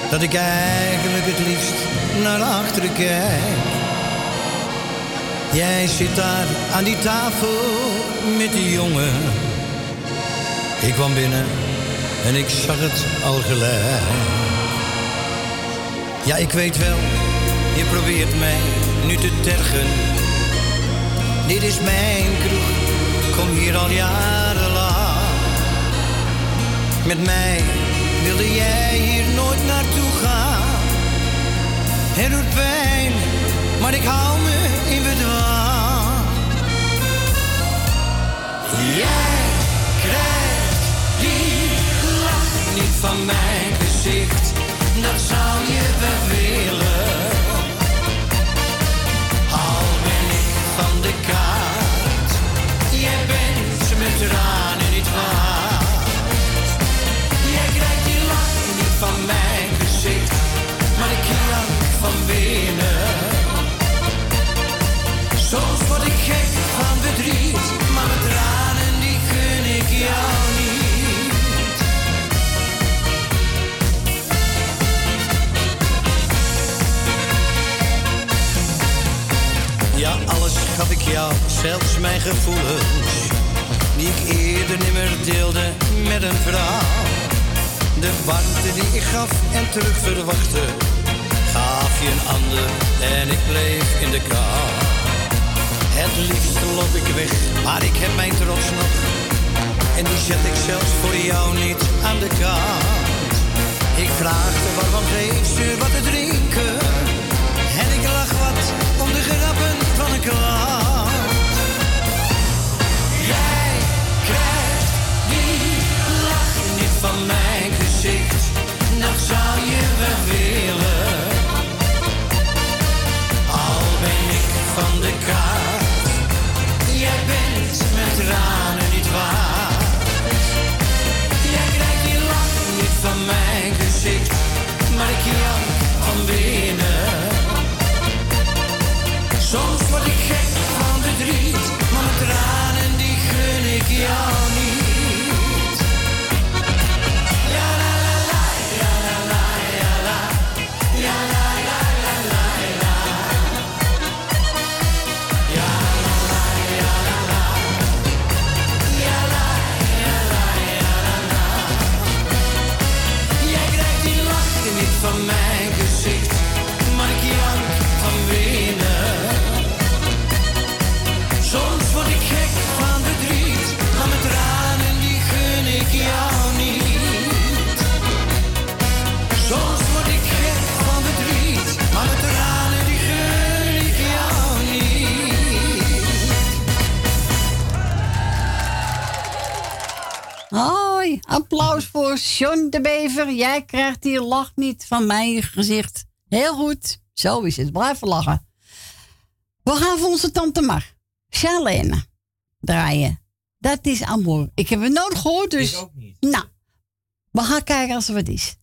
dat ik eigenlijk het liefst naar achteren kijk. Jij zit daar aan die tafel met die jongen. Ik kwam binnen en ik zag het al gelijk. Ja, ik weet wel, je probeert mij nu te tergen. Dit is mijn kroeg, kom hier al jarenlang. Met mij wilde jij hier nooit naartoe gaan. Het doet pijn, maar ik hou me in bedwang. Jij van mijn gezicht, dat zou je wel willen. Al ben ik van de kaart, jij bent met tranen jou, zelfs mijn gevoelens, die ik eerder nimmer deelde met een vrouw. De warmte die ik gaf en terug verwachtte, gaf je een ander en ik bleef in de kou. Het liefst loop ik weg, maar ik heb mijn trots nog. En die zet ik zelfs voor jou niet aan de kant. Ik vraagde waarom geef ze wat te drinken. En ik lach wat om de grappen van een klant. Van mijn gezicht. Dat zou je wel willen. John de Bever. Jij krijgt die lach niet van mijn gezicht. Heel goed, zo is het. Blijven lachen. We gaan voor onze tante Mar, Charlene, draaien. Dat is amor. Ik heb het nooit gehoord, dus... Ik ook niet. Nou, we gaan kijken als er wat is.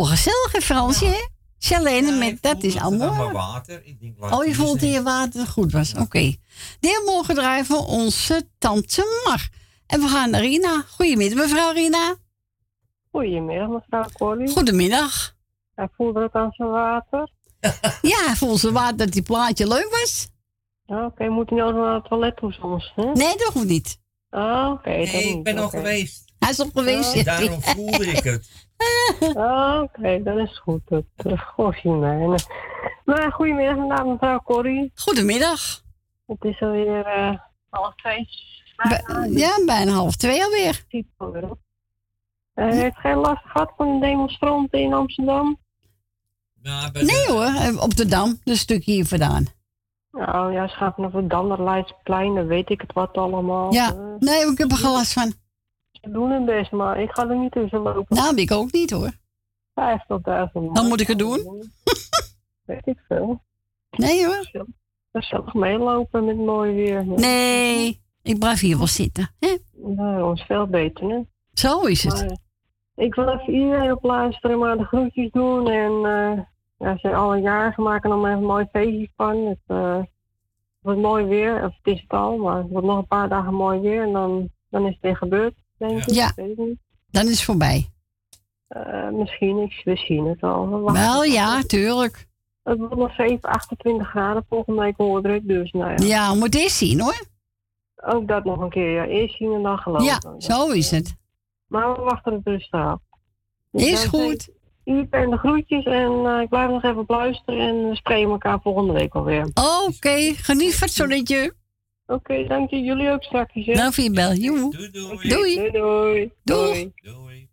Wel gezellig, hè, Fransje, hè? Met, dat is allemaal water. Ik denk, Oh, je die voelt dat je water goed was. Oké. De heer morgen draaien voor onze tante Mar. En we gaan naar Rina. Goedemiddag, mevrouw Rina. Goedemiddag, mevrouw Corrie. Goedemiddag. Hij voelde het aan zijn water. Ja, volgens de water dat die plaatje leuk was. Oké, moet hij nou naar het toilet toe soms? Hè? Nee, dat hoeft niet. Ah, oké. Nee, ik ben al oké. geweest. Hij is al geweest. Daarom voelde ik het. Ah, oké, dat is goed. Dat uh, gosh, mij. Maar goedemiddag, inderdaad, mevrouw Corrie. Goedemiddag. Het is alweer eh half twee. Bij- ja, bijna half twee alweer. Eh, heeft geen last gehad van de demonstranten in Amsterdam? Nee hoor, eh, op de Dam, een stukje hier vandaan. Nou ja, ze gaan vanaf het Dam naar Leidsplein, dan weet ik het wat allemaal. Ja, Eh, nee, ik heb er geen last van. Doen hun best, maar ik ga er niet tussen lopen. Nou, ik ook niet hoor. 50.000 man. Dan moet ik het doen. Weet ik veel. Nee hoor. Gezellig meelopen met mooi weer. Nee, ik blijf hier wel zitten. Hè? Nou, dat is veel beter, hè? Zo is het. Maar, ik wil even iedereen op luisteren, maar de groetjes doen. En eh ja, ze zijn alle jaren maken er nog even een mooi feestje van. Het eh, wordt mooi weer, of het is het al, maar het wordt nog een paar dagen mooi weer. En dan, dan is het weer gebeurd, denk ik. Ja. Dan is het voorbij. Eh, misschien, ik, we zien het al. We Wel ja, tuurlijk. Het wordt nog 7, 28 graden volgende week hoorde ik, dus nou ja. Ja, we moeten eerst zien hoor. Ook dat nog een keer, ja. Eerst zien en dan geloven. Ja, zo is het. Maar we wachten het dus af. Dus Is goed. ik Iedereen de groetjes en eh, ik blijf nog even luisteren en we spreken elkaar volgende week alweer. Oké, geniet van het zonnetje. Oké, dank je. Jullie ook straks. Hè? Nou, voor je bel. Doei, doei. Doei. Doei, doei. Doei. Doei.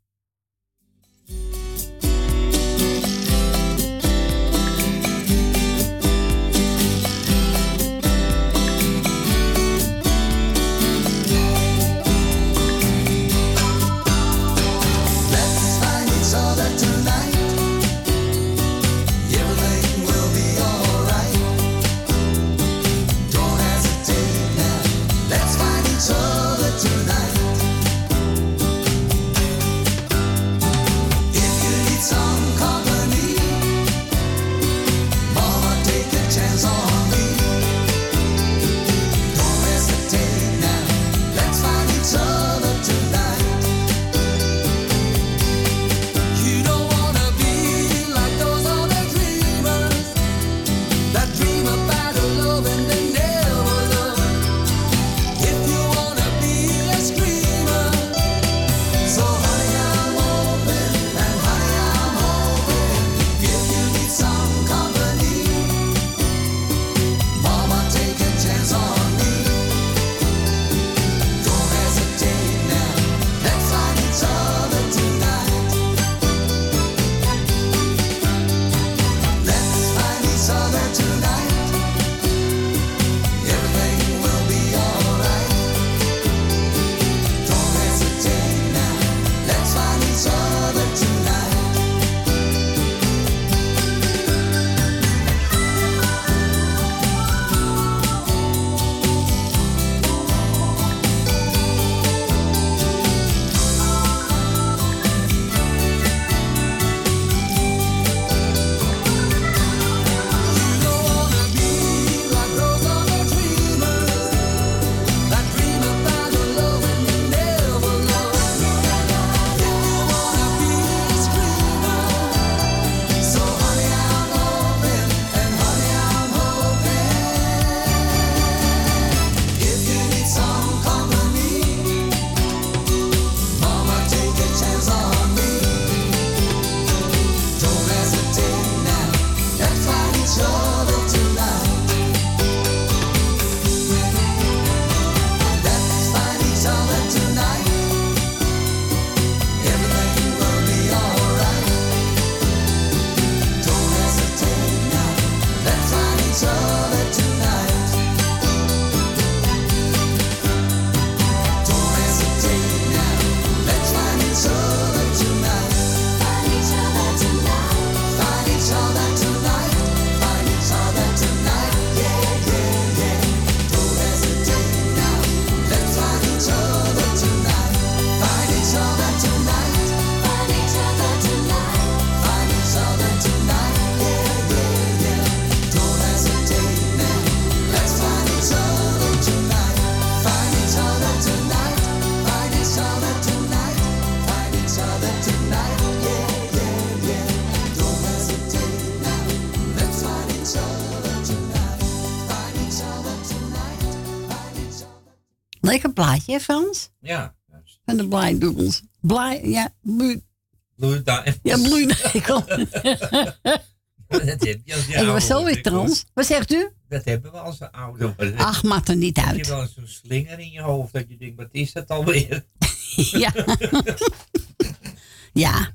Plaatje, hè, Frans? Ja. Van de Blijdoedels. Blij, ja, bloei, daar. ja, bloeinekel. Dat heb je als je Ik was zo weer trans. Wat zegt u? Dat hebben we als ouder. Ach, maakt er niet Heb uit. je wel eens zo'n slinger in je hoofd dat je denkt, wat is dat alweer? ja. ja.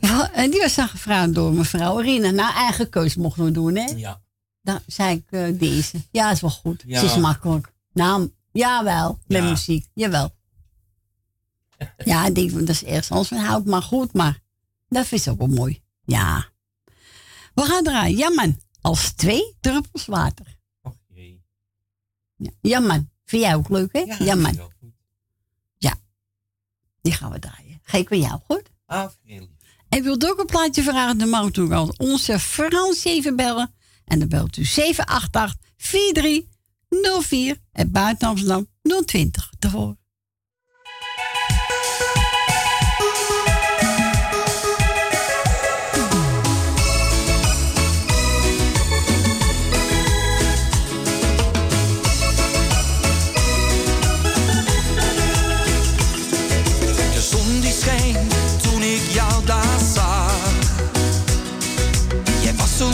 Ja, En die was dan gevraagd door mevrouw Rina. Nou, eigen keus mochten we doen, hè? Ja. Dan zei ik eh, deze. Ja, is wel goed. Ja. Ze is makkelijk. Nou, jawel. Met Ja. muziek. Jawel. Ja, ik denk, dat is ergens anders van hout, maar goed. Maar dat vind ik ook wel mooi. Ja. We gaan draaien. Ja, man. Als twee druppels water. Ja, ja man. Vind jij ook leuk, hè? Ja, man. Ja. Die gaan we draaien. Geef ik bij jou, goed? Ah. En wilt ook een plaatje vragen, dan mag al onze Frans even bellen. En dan belt u 788-4304 en buiten Amsterdam 020 daarvoor. De zon die scheen toen ik jou daar zag. Jij was zo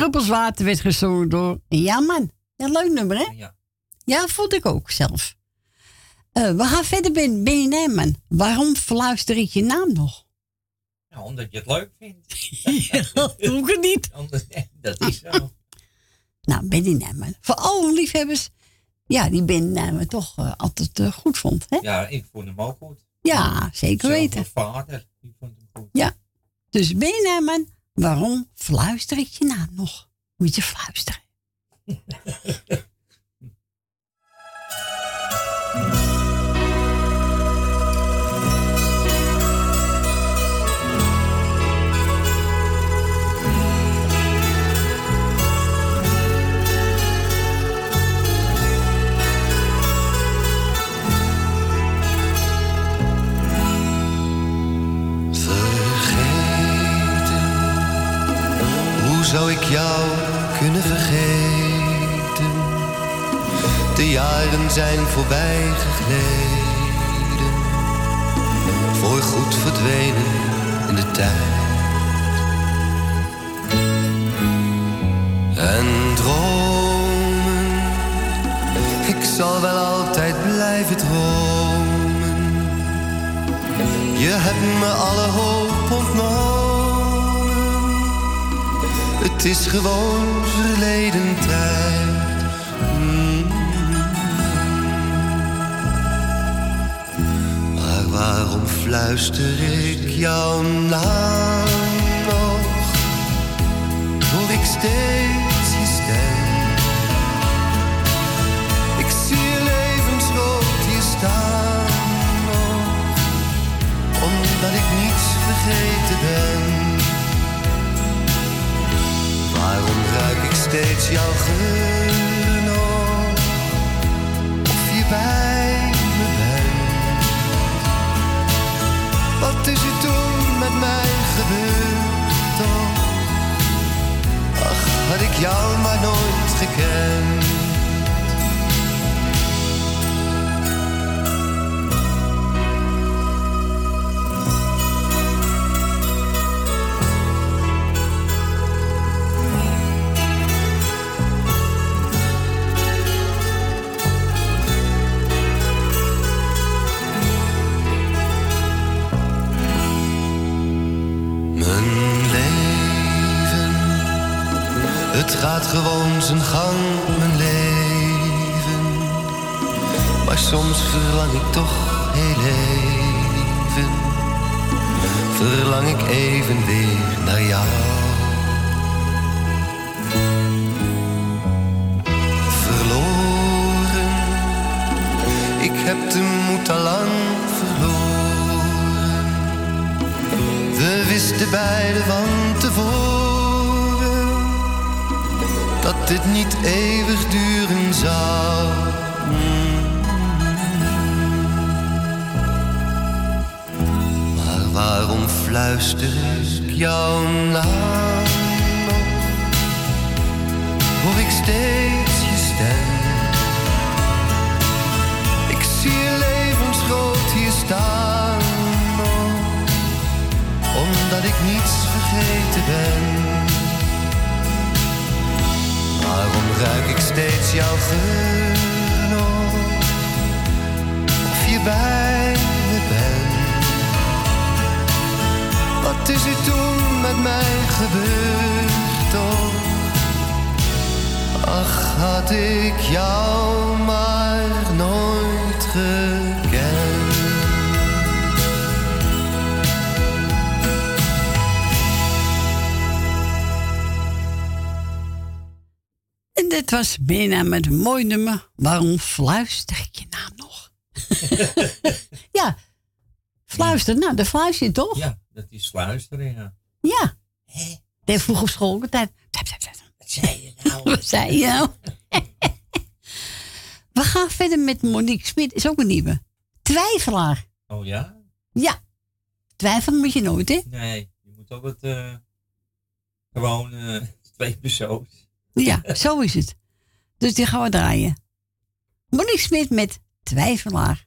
druppels water werd gezongen door Ja man. Ja, leuk nummer hè? Ja. Ja, vond ik ook zelf. Eh, we gaan verder bij Ben Nijman. Waarom fluister ik je naam nog? Nou, omdat je het leuk vindt. ja, doe ik het niet. Dat is zo. Nou, Benny Nijman. Voor alle liefhebbers. Ja, die Benny Nijman toch eh, altijd eh, goed vond. Hè? Ja, ik vond hem ook goed. Ja, zeker weten. mijn vader, die vond hem goed. Ja. Dus Benny Nijman, waarom fluister ik je naam nog? Moet je fluisteren. zou ik jou kunnen vergeten? De jaren zijn voorbij gegleden, voor goed verdwenen in de tijd. En dromen, ik zal wel altijd blijven dromen. Je hebt me alle hoop ontnomen. Het is gewoon verleden tijd. Mm. Maar waarom fluister ik jouw naam nog? Hoor ik steeds je stem? Ik zie je levensgroot hier staan nog, omdat ik niets vergeten ben. Waarom ruik ik steeds jouw geur nog? Of je bij me bent? Wat is er toen met mij gebeurd toch? Ach, had ik jou maar nooit gekend. Gewoon zijn gang, mijn leven. Maar soms verlang ik toch heel even, verlang ik even weer naar jou. Verloren, ik heb de moed al lang verloren. We wisten beiden van tevoren dat dit niet eeuwig duren zou. Maar waarom fluister ik jouw naam? Hoor ik steeds je stem? Ik zie je levensgroot hier staan omdat ik niets vergeten ben. Waarom ruik ik steeds jouw geur? Of je bij me bent? Wat is er toen met mij gebeurd toch? Ach, had ik jou maar nooit gekend. Dit was bijna met een mooi nummer. Waarom fluister ik je naam nog? ja, fluister. Nou, dat fluister je toch? Ja, dat is fluisteren, ja. Ja. De vroeg op school altijd. Wat zei je nou? Wat zei je nou? We gaan verder met Monique Smit. Is ook een nieuwe. Twijfelaar. Oh ja? Ja. Twijfelen moet je nooit, hè? Nee, je moet ook het eh, gewoon eh, twee persoons. Ja, zo is het. Dus die gaan we draaien. Monique Smit met Twijfelaar.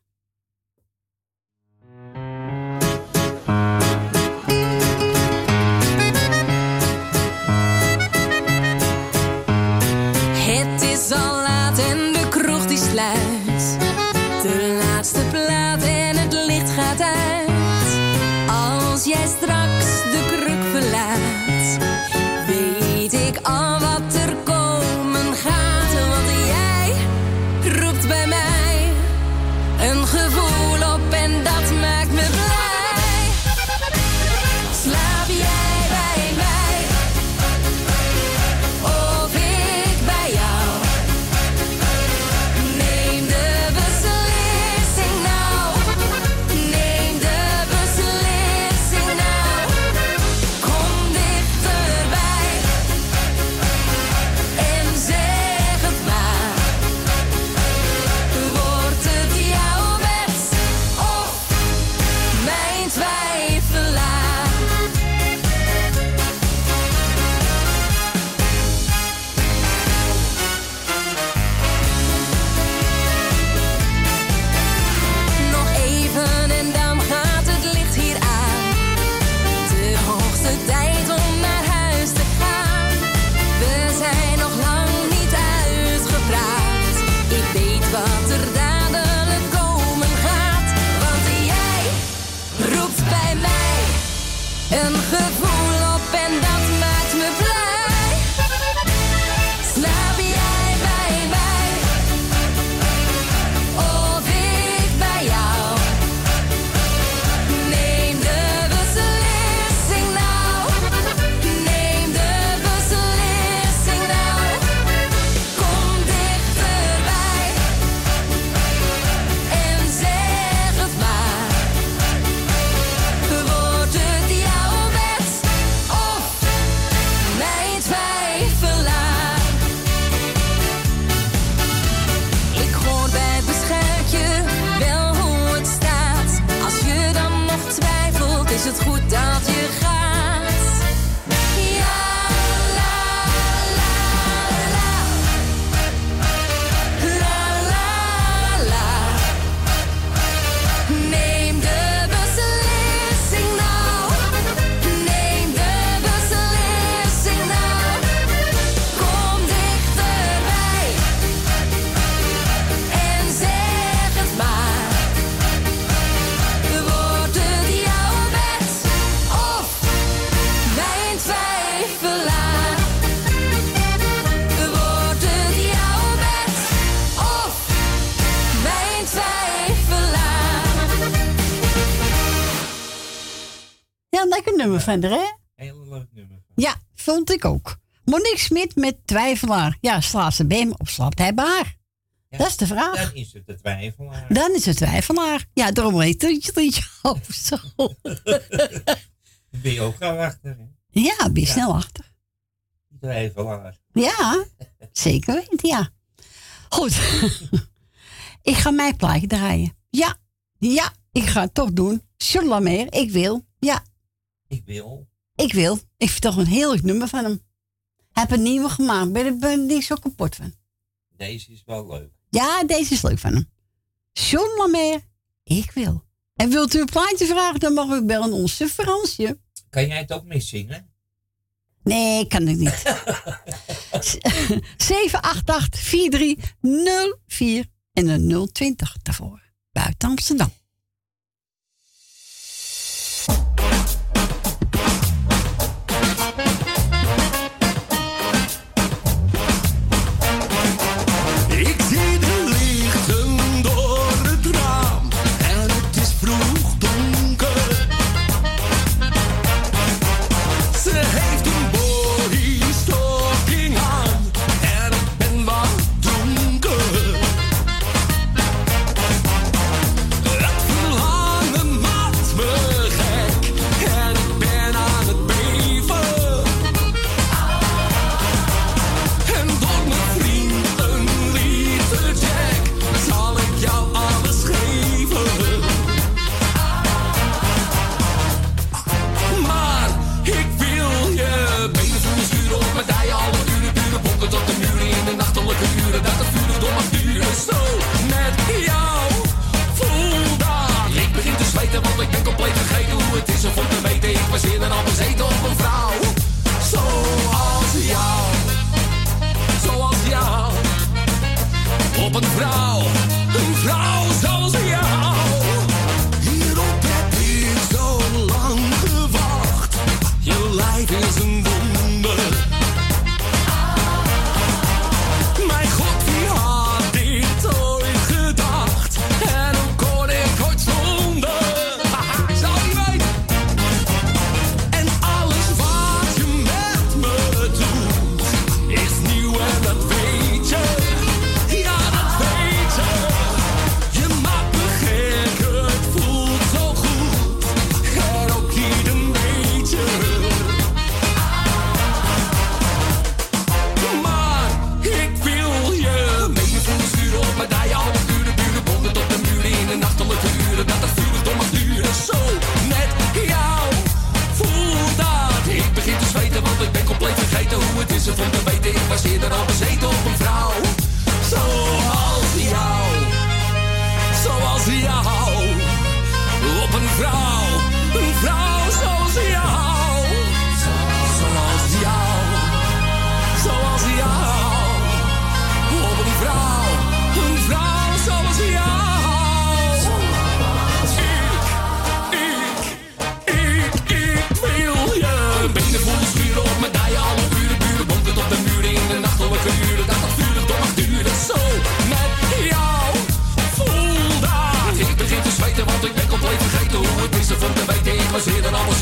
Lekker nummer van haar, hè? Heel leuk nummer. Ja, vond ik ook. Monique Smit met Twijfelaar. Ja, slaat ze bij hem of slaapt hij bij haar? dat is de vraag. Dan is het de twijfelaar. Dan is het Twijfelaar. Ja, daarom heet het liedje ook zo. Ben je ook gauw achter, hè? Ja, ben je snel achter. Twijfelaar. Ja, zeker weten, ja. Goed. ik ga mijn plaatje draaien. Ja, ja, ik ga het toch doen. Charlamagne, ik wil. Ja, Ik wil. ik wil. Ik vind toch een heerlijk nummer van hem. Heb een nieuwe gemaakt. Ben ik ben niet zo kapot van. Deze is wel leuk. Ja, deze is leuk van hem. John Lamaire, ik wil. En wilt u een plaatje vragen, dan mag u bellen onze Fransje. Kan jij het ook meezingen? Nee, kan ik niet. 788-4304 en een 020 daarvoor. Buiten Amsterdam.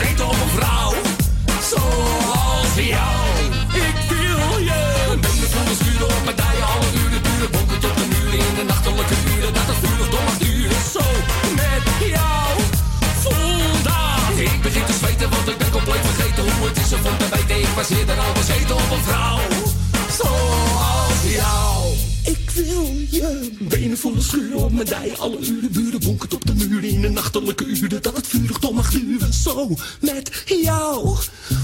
Bezeten op een vrouw. Zoals jou. Ik wil je. Benen voelen schuren op mijn dijen, alle uren duren. Bonken tot de muren in de nachtelijke uren. Dat het vurig door mag duren. Zo met jou. Voel dat. Ik begin te zweten, want ik ben compleet vergeten hoe het is om te weten. Ik was eerder al bezeten op een vrouw. Zoals jou. Ik wil je benen voelen schuren op mijn dij. Alle uren buren bonkend op de muren in de nachtelijke uren. Dat het vurig toch mag duren. Zo met jou.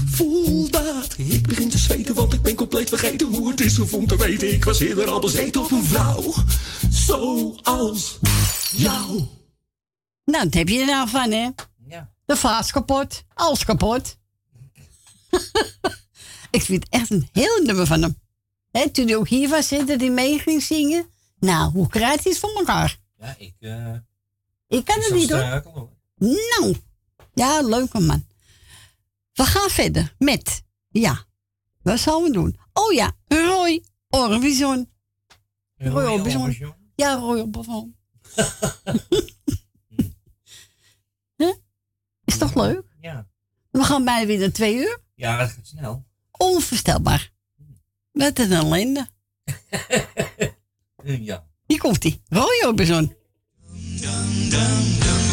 Voel dat. Ik begin te zweten, want ik ben compleet vergeten hoe het is om te weten. Ik was eerder al bezeten op een vrouw. Zoals jou. Nou, dat heb je er nou van, hè? Ja. De vaas kapot, alles kapot. ik vind het echt een heel nummer van hem. Hè, toen hij ook hier was zitten, die mee ging zingen. Nou, hoe krijgt hij het voor elkaar? Ja, ik... eh Ik kan het niet hoor. Nou, ja, leuke man. We gaan verder met, ja, wat zullen we doen? Oh ja, Roy Orbison. Roy. Orbison? Ja, Roy Orbison. Huh? Is toch leuk? Ja. We gaan bijna weer naar twee uur. Ja, dat gaat snel. Onvoorstelbaar. Wat een ellende. Ja. Hier komt hij. Roy Orbison. dum, dum, dum.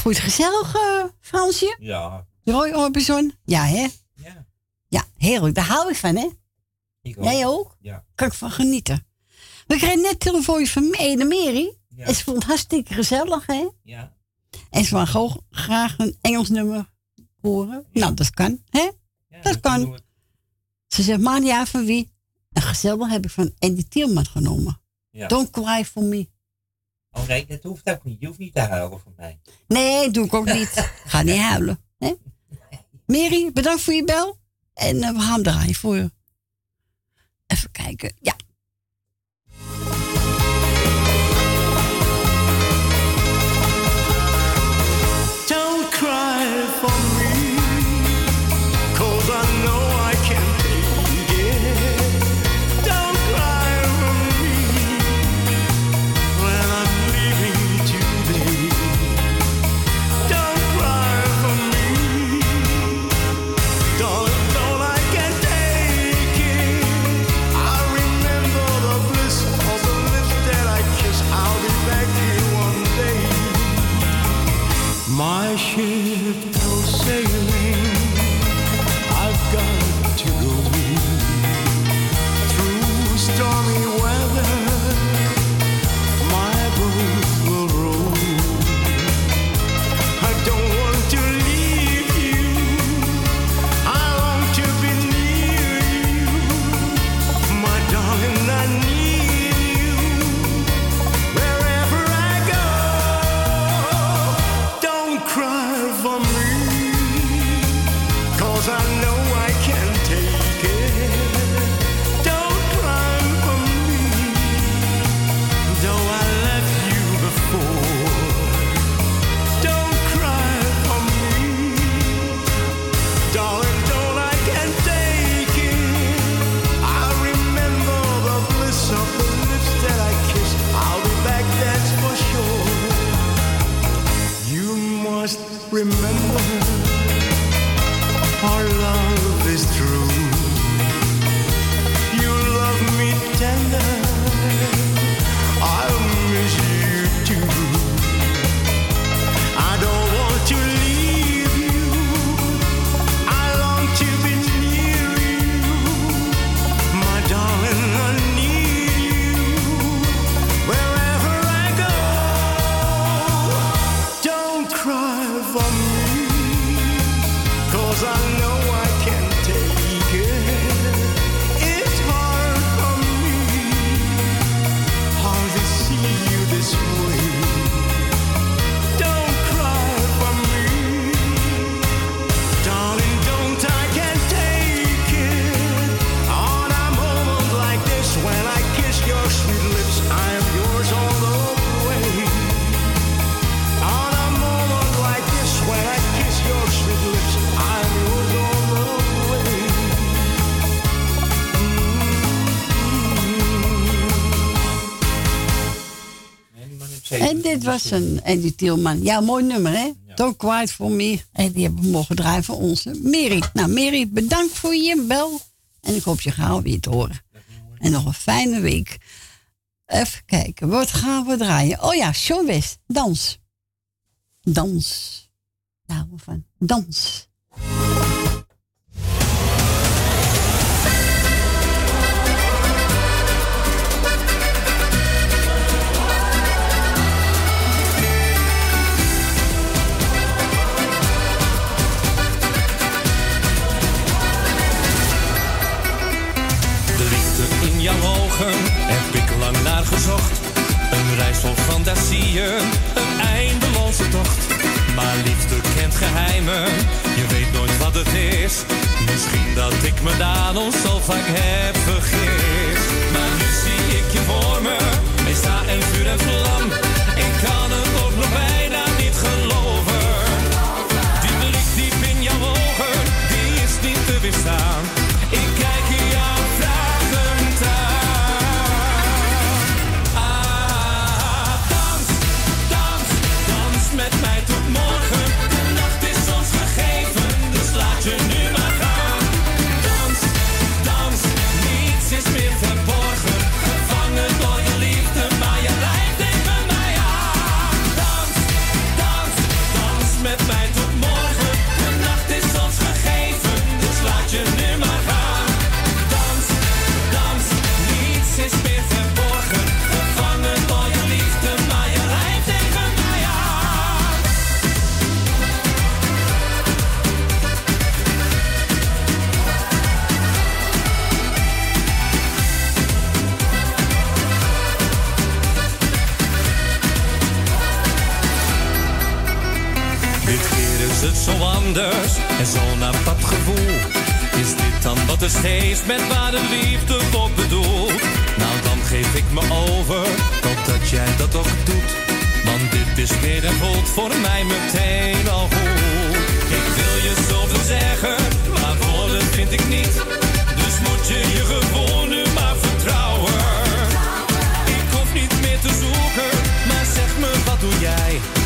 Voel je het gezellig, eh, Fransje? Ja. Roy Orbison? Ja, hè? Ja. Ja, heerlijk. Daar hou ik van, hè? Ik ook. Jij ook? Ja. Kan ik van genieten. We kregen net telefoon van Ede Mary. Ja. En ze vond het hartstikke gezellig, hè? Ja. En ze wou gewoon graag een Engels nummer horen. Nou, dat kan, hè? dat kan. Ze zegt, maar ja, van wie? En gezellig heb ik van Andy Tielman genomen. Ja. Don't cry for me. Oh nee, dat hoeft ook niet. Je hoeft niet te huilen voor mij. Nee, doe ik ook niet. Ga niet huilen. Hè? Mary, bedankt voor je bel. En eh, we gaan hem draaien voor je. Even kijken. Ja. I should remember was een Eddie Tielman. Ja, mooi nummer, hè? Don't Quiet For Me. En die hebben we mogen draaien voor onze Mary. Nou, Mary, bedankt voor je bel. En ik hoop je gauw weer te horen. En nog een fijne week. Even kijken, wat gaan we draaien? Oh ja, Sean West, dans. Dans. We van. Dans. In jouw ogen heb ik lang naar gezocht. Een reis vol fantasieën, een eindeloze tocht. Maar liefde kent geheimen, je weet nooit wat het is. Misschien dat ik me daarom zo vaak heb vergist. Maar nu zie ik je voor me, ik sta in vuur en vlam. Het zo en zo'n apart gevoel. Is dit dan wat het geeft met waar de liefde op bedoelt? Nou, dan geef ik me over, totdat jij dat ook doet. Want dit is meer en voelt voor mij meteen al goed. Ik wil je zoveel zeggen, maar woorden vind ik niet. Dus moet je je gewoon nu maar vertrouwen. Ik hoef niet meer te zoeken, maar zeg me wat doe jij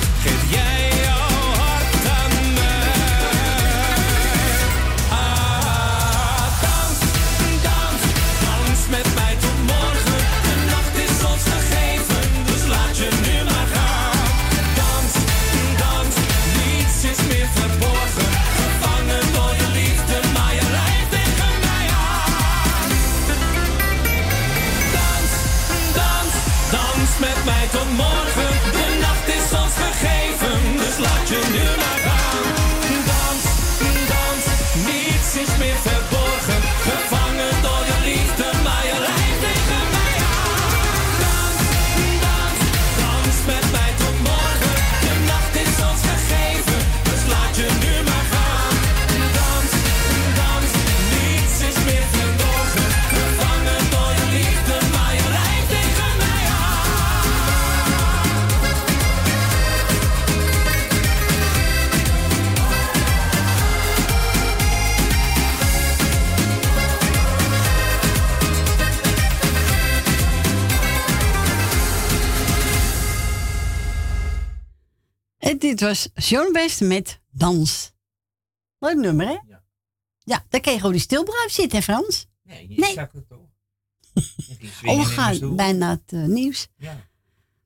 dit was Sean West met Dans. Leuk nummer, hè? Ja. Ja, daar kan je gewoon die stilbruif zitten, hè Frans? Nee, Nee. zak het toch. Oh, we gaan bijna het eh, nieuws. Ja.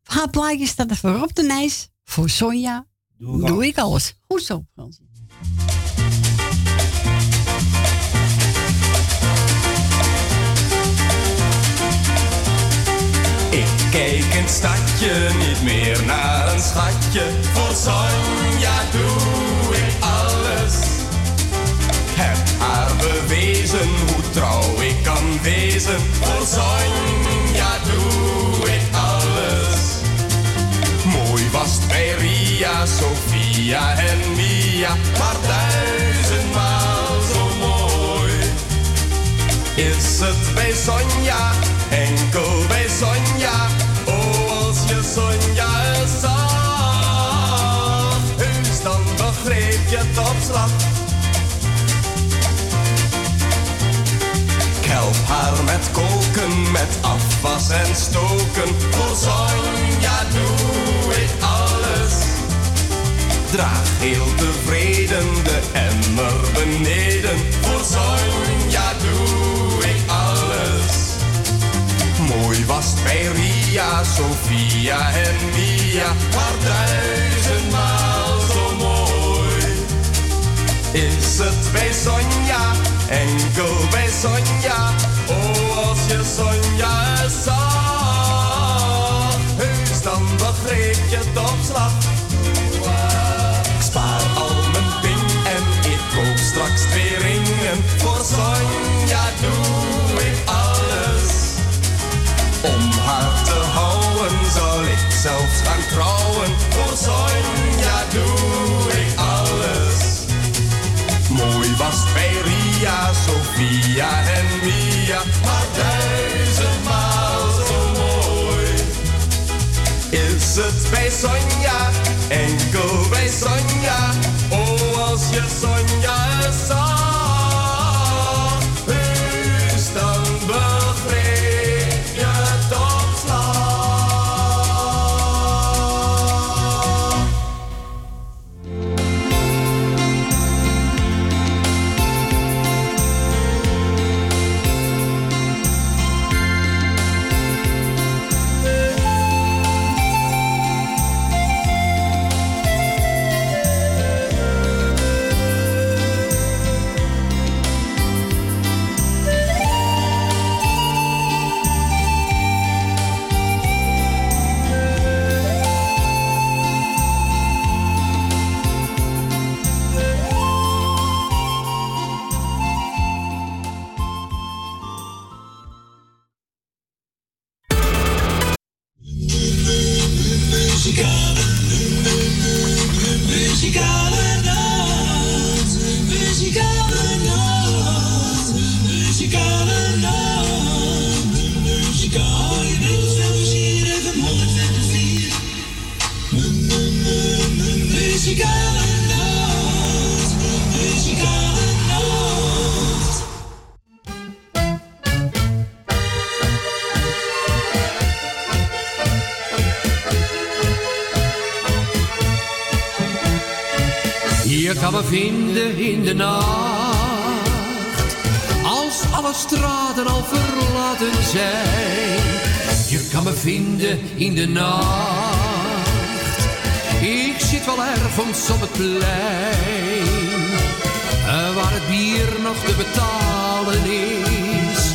Haar plaatje staat er voor op de Nijs. Voor Sonja Doe doe, ik ik alles. Goed zo, Frans. Kijk in het stadje niet meer naar een schatje. Voor Sonja doe ik alles. Heb haar bewezen hoe trouw ik kan wezen. Voor Sonja doe ik alles. Mooi was het bij Ria, Sofia en Mia. Maar duizendmaal zo mooi. Is het bij Sonja, enkel bij Sonja. haar met koken, met afwas en stoken. Voor Sonja doe ik alles. Draag heel tevreden de emmer beneden. Voor Sonja doe ik alles. Mooi was bij Ria, Sofia en Mia, maar duizendmaal zo mooi. Is het bij Sonja, enkel bij Sonja. Sofia en Mia, maar duizendmaal zo mooi. Is het bij Sonja, enkel bij Sonja, oh als je Sonja in de nacht, ik zit wel ergens op het plein, eh, waar het bier nog te betalen is,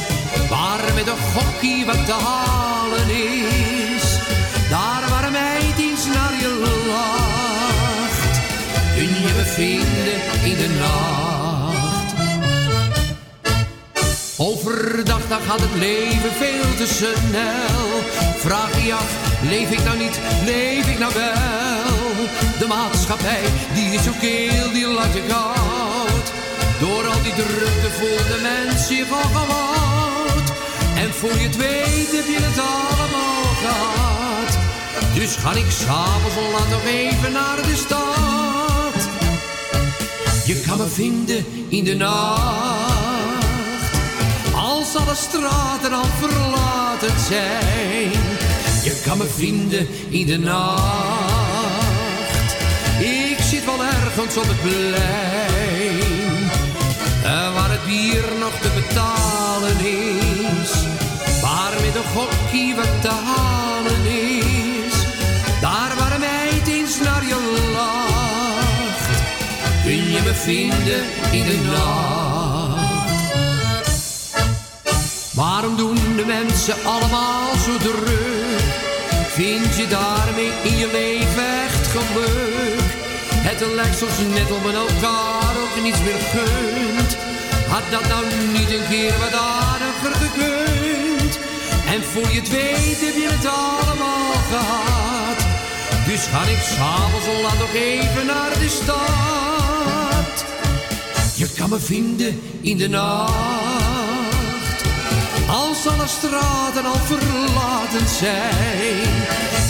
waar met een gokkie wat te halen is, daar waar een meid eens naar je lacht kun je me vinden in de nacht. Overdag gaat het leven veel te snel. Vraag je je af, leef ik nou niet, leef ik nou wel? De maatschappij, die is zo keel, die laat je koud. Door al die drukte voelt de mens zich al gewoud. En voor je het weet heb je het allemaal gehad. Dus ga ik s'avonds al laat nog even naar de stad. Je kan me vinden in de nacht. Als alle straten al verlaten zijn. Je kan me vinden in de nacht. Ik zit wel ergens op het plein. eh, Waar het bier nog te betalen is. Waar met een gokkie wat te halen is. Daar waar een meid eens naar je lacht. Kun je me vinden in de nacht. Waarom doen de mensen allemaal zo druk? Vind je daarmee in je leven echt geluk? Het lijkt soms net om men elkaar ook niets meer gunt. Had dat nou niet een keer wat aardiger gekund? En voor je het weet heb je het allemaal gehad. Dus ga ik s'avonds al laat nog even naar de stad. Je kan me vinden in de nacht. Als alle straten al verlaten zijn.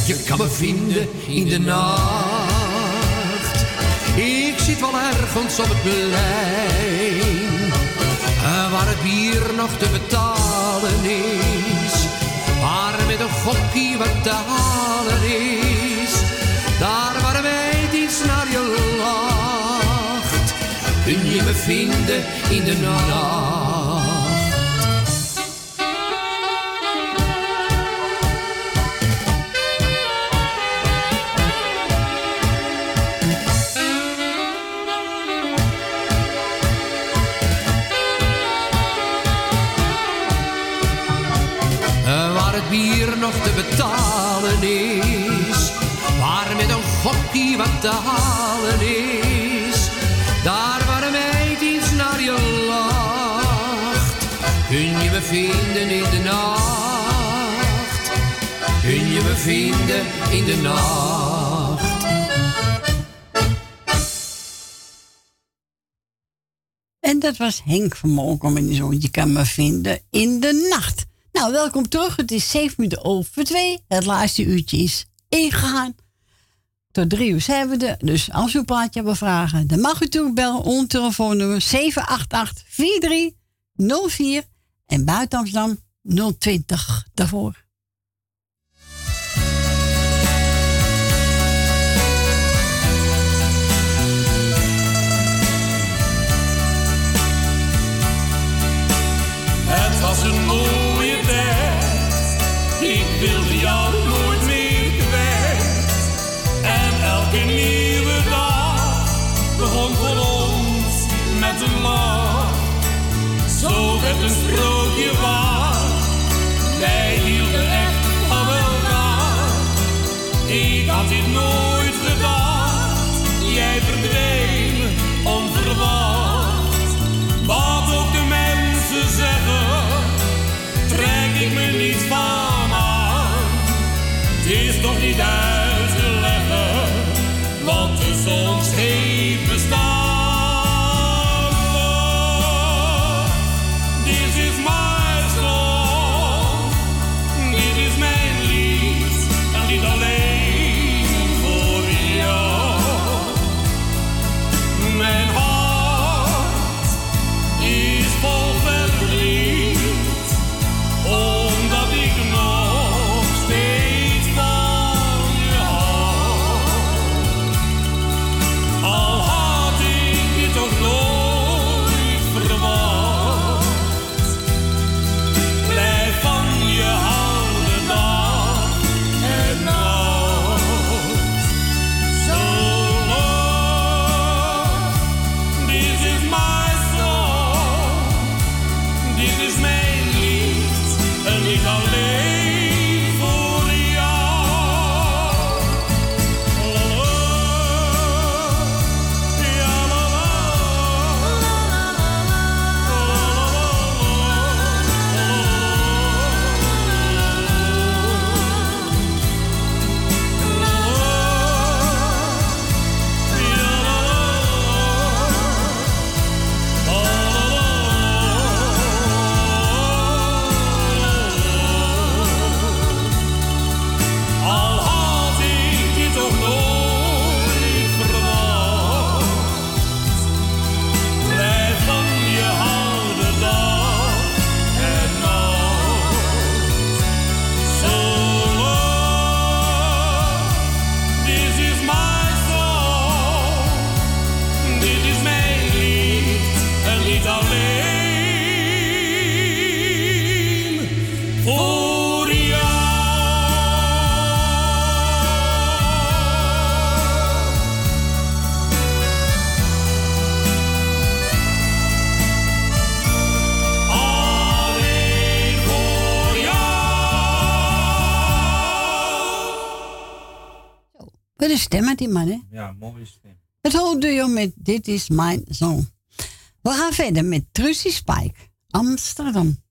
Je kan me vinden in de nacht. Ik zit wel ergens op het plein. eh, Waar het bier nog te betalen is. Waar met een gokkie wat te halen is. Daar waar meid iets naar je lacht. me vinden in de nacht. Is. Waar met een gokkie wat te halen is. Daar waar een meid iets naar je lacht. Kun je me vinden in de nacht. Kun je me vinden in de nacht. En dat was Henk van Molkom en zo. Je kan me vinden in de nacht. Nou, welkom terug. Het is 7 minuten over 2. Het laatste uurtje is ingegaan. Tot drie uur zijn we er. Dus als u een plaatje hebben vragen, dan mag u toe bellen. Ons telefoonnummer 788-4304. En buiten Amsterdam 020 daarvoor. Wat een stem had die man, hè? Ja, mooie stem. Het whole duo met Dit is mijn song. We gaan verder met Trucy Spike, Amsterdam.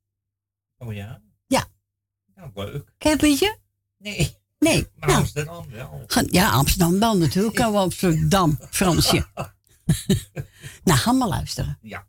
Oh ja? Ja. Ja, leuk. Ken je? Nee. Nee. Maar nou, Amsterdam wel. ja, Amsterdam wel natuurlijk. Kan wel Amsterdam, Fransje. nou, ga maar luisteren. Ja.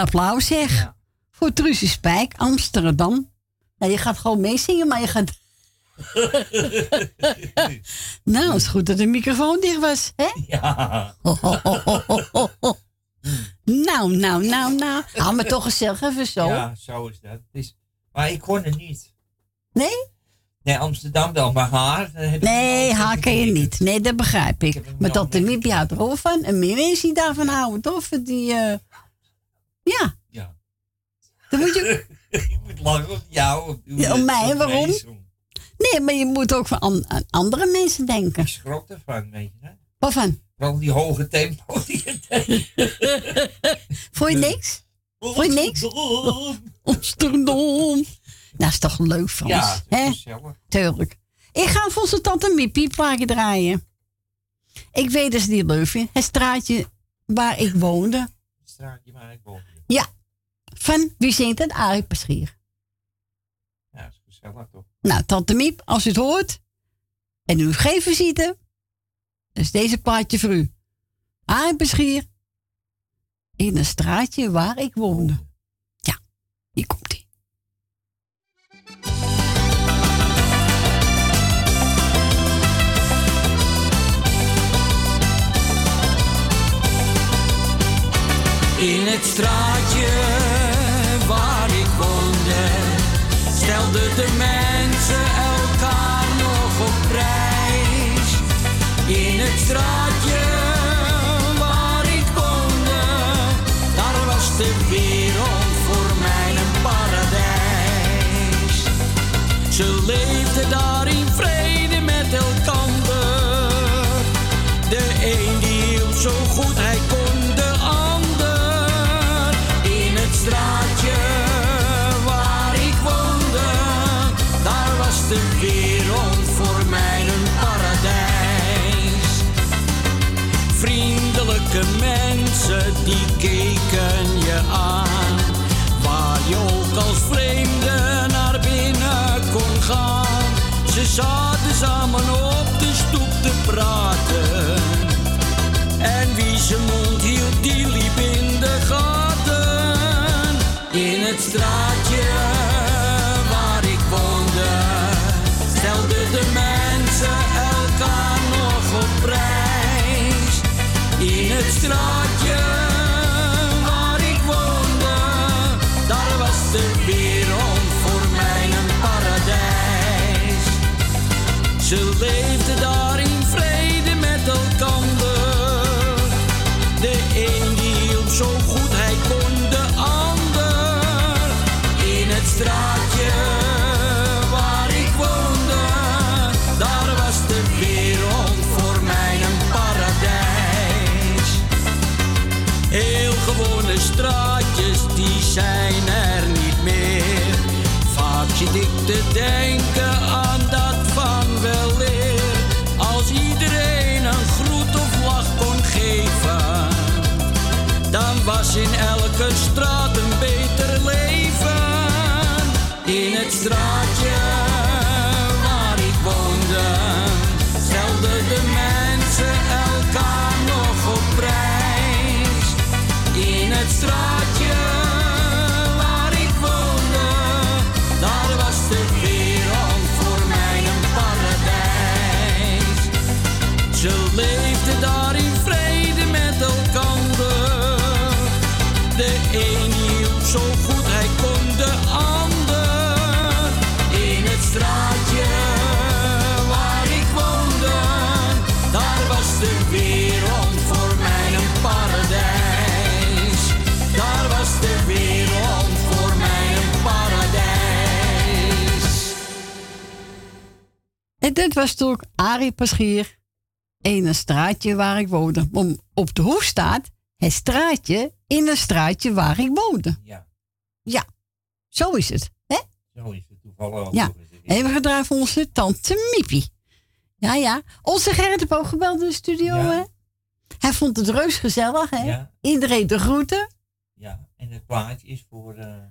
Applaus zeg. Voor Truusje Spijk, Amsterdam. Nou, je gaat gewoon meezingen, maar je gaat... nou, het is goed dat de microfoon dicht was, hè? Ja. Nou, nou, nou, nou. Hou me toch gezellig even zo. Ja, zo is dat. Maar ik kon het niet. Nee? Nee, Amsterdam wel, maar haar. Nee, haar ken je niet. Nee, dat begrijp ik. Maar dat de Miepie houdt er ook van. En meer mensen die daarvan houden, toch? Die, eh, Ja. Ja. Dan moet je... Je moet lachen op jou. Op, Ja, om mij, waarom? Nee, maar je moet ook van an- aan andere mensen denken. Ik schrok ervan, weet je. hè? Waarvan? Wel die hoge tempo die je Vond je niks? Vond je niks? Amsterdam. Nou, is toch leuk, Frans? Ja, het hè? Tuurlijk. Ik ga voor zijn tante Miepie een plaatje draaien. Ik weet dat ze die leuk vindt. Het straatje waar ik woonde. straatje waar ik woon. Ja. Van, wie zingt het? Arie Paschier. Ja, is gezellig toch? Nou, tante Miep, als u het hoort en u geen visite, dan is deze plaatje voor u. Arie Paschier. In een straatje waar ik woonde. Ja, hier komt ie. In het straatje waar ik woonde, stelden de mensen elkaar nog op prijs. In het straatje waar ik woonde, daar was de wereld voor mij een paradijs. Ze leefden daar in vrede met elkander. De een die hield zo goed die keken je aan, waar je ook als vreemde naar binnen kon gaan. Ze zaten samen op de stoep te praten. En wie zijn mond hield, die liep in de gaten. In het straatje waar ik woonde, stelden de mensen elkaar nog op prijs. In het straatje zijn er niet meer. Vaak zit ik te denken aan dat van weleer. Als iedereen een groet of lach kon geven, dan was in elke straat een beter leven. In het straatje En dit was toch Arie Paschier in een straatje waar ik woonde. Om, op de hoef staat het straatje in een straatje waar ik woonde. Ja. Ja, zo is het. Hè? Zo is het toevallig Ja, eens. even gedraaid voor onze tante Miepie. Ja, ja. Onze Gerrit heeft ook gebeld in de studio, hè? Hij vond het reus gezellig, hè? Ja. Iedereen de groeten. Ja, en het plaatje is voor, eh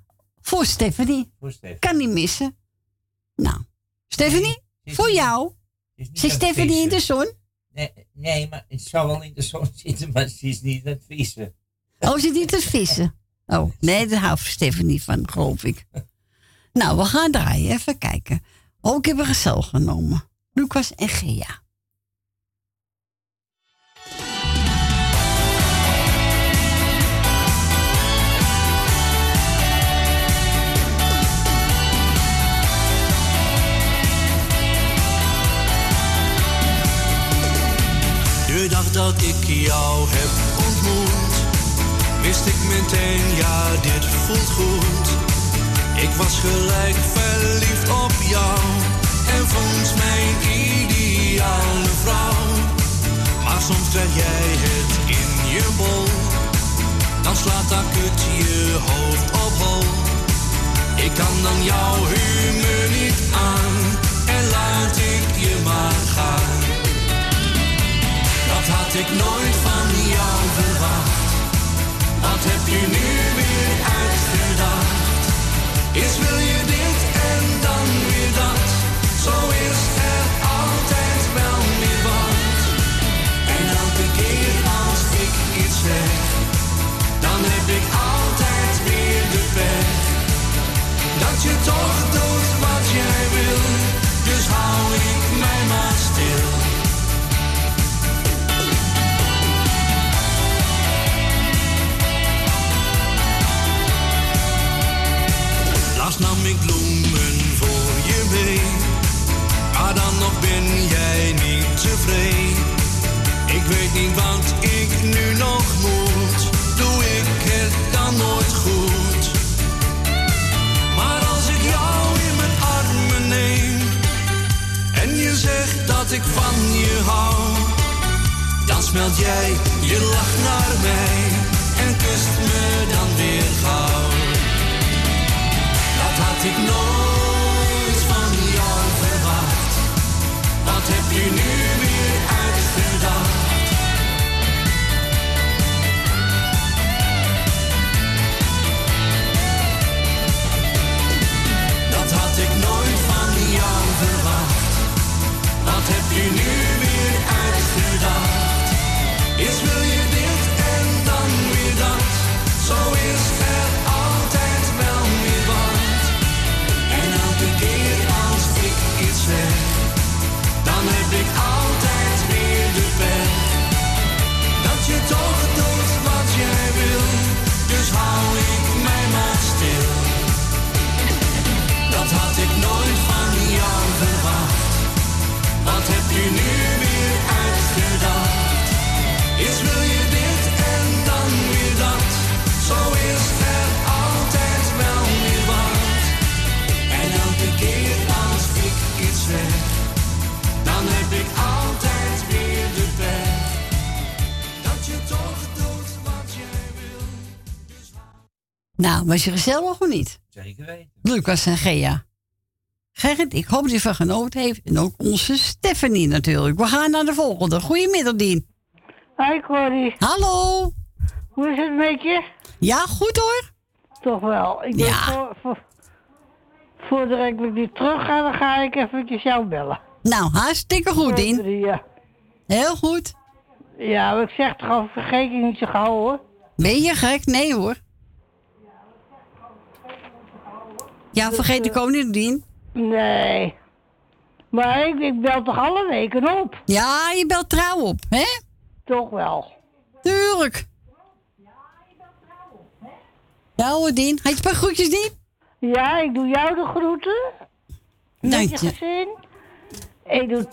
Voor Stephanie. voor Stef. Kan niet missen. Nou, Stephanie, voor jou. Zit aan het Stephanie in de zon? Nee, nee, maar het zou wel in de zon zitten, maar ze is niet aan het vissen. Oh, ze zit niet te vissen. Oh, nee, daar houdt Stephanie van, geloof ik. Nou, we gaan draaien. Even kijken. Oh, ik heb een gezel genomen. Lucas en Gea. De dag dat ik jou heb ontmoet, wist ik meteen, ja, dit voelt goed. Ik was gelijk verliefd op jou en vond mijn ideale vrouw. Maar soms krijg jij het in je bol, dan slaat dat kut je hoofd op hol. Ik kan dan jouw humeur niet aan en laat ik je maar gaan. Dat had ik nooit van jou verwacht. Wat heb je nu weer uitgedacht? Eerst wil je dit en dan weer dat. Zo is er altijd wel weer wat. En elke keer als ik iets zeg, dan heb ik altijd weer de pech. Dat je toch doet wat jij wil, dus hou nam ik bloemen voor je mee. Maar dan nog ben jij niet tevreden. Ik weet niet wat ik nu nog moet. Doe ik het dan nooit goed? Maar als ik jou in mijn armen neem. En je zegt dat ik van je hou. Dan smelt jij je lach naar mij. En kust me dan weer gauw. Had ik nooit van jou verwacht. Wat heb je nu weer uitgedacht? Dat had ik nooit van jou verwacht. Wat heb je nu ik Nou, was je gezellig of niet? Zeker weten. Lucas en Gea. Gerrit, ik hoop dat je van genoten heeft. En ook onze Stephanie natuurlijk. We gaan naar de volgende. Goedemiddag, Dien. Hi Corrie. Hallo. Hoe is het met je? Ja, goed hoor. Toch wel. Ik denk voor, voor, voordat ik weer terug ga, dan ga ik eventjes jou bellen. Nou, hartstikke goed, Dien. Ja. Heel goed. Ja, maar ik zeg toch al, vergeet je niet zo gauw hoor. Ben je gek? Nee hoor. Ja, vergeet ik ook niet, Dien. Nee. Maar ik, ik bel toch alle weken op? Ja, je belt trouw op, hè? Toch wel. Tuurlijk. Ja hoor, Dien. Had je een paar groetjes, Dien? Ja, ik doe jou de groeten. Dank je je. gezin. Ik doe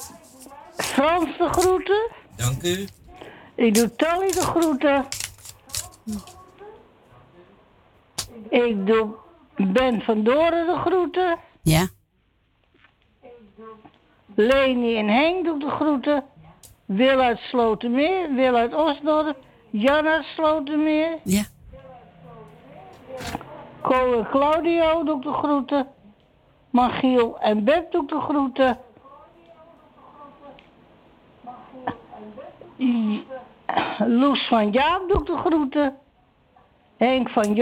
Frans de groeten. Dank u. Ik doe Tally de groeten. Ik doe Ben van Doren de groeten. Ja. Leni en Henk doe ik de groeten. Wil uit Slotermeer, Wil uit Osdorp, Jan uit Slotermeer. Ja. Co en Claudio doe ik de groeten. Magiel en Beb doe ik de groeten. Loes van Jaap doe ik de groeten. Henk van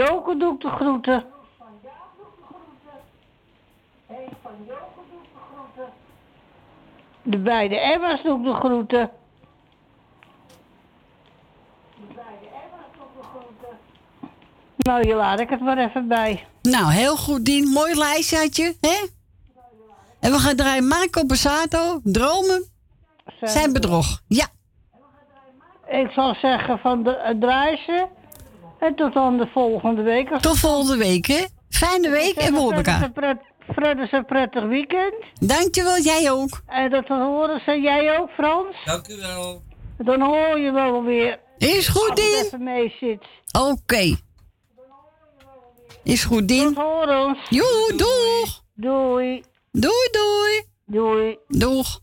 Joken doe ik de groeten. De beide Emma's doe ik de groeten. Nou, je laat ik het maar even bij. Nou, heel goed, Dien. Mooi lijstje had je, hè? En we gaan draaien Marco Bassato, Dromen, zijn bedrog. Ja. Ik zal zeggen van de, het draaien. En tot dan de volgende week. Tot volgende week, hè? Fijne week en we horen elkaar. Fred is een prettig weekend. Dankjewel, jij ook. En dat te horen zijn jij ook, Frans. Dank u wel. Dan hoor je wel weer. Is goed, Als het Dien. even mee zit. Oké. Is goed, Dien. Tot horens. Joe, doeg. Doei. Doei, doei. Doei. Doeg.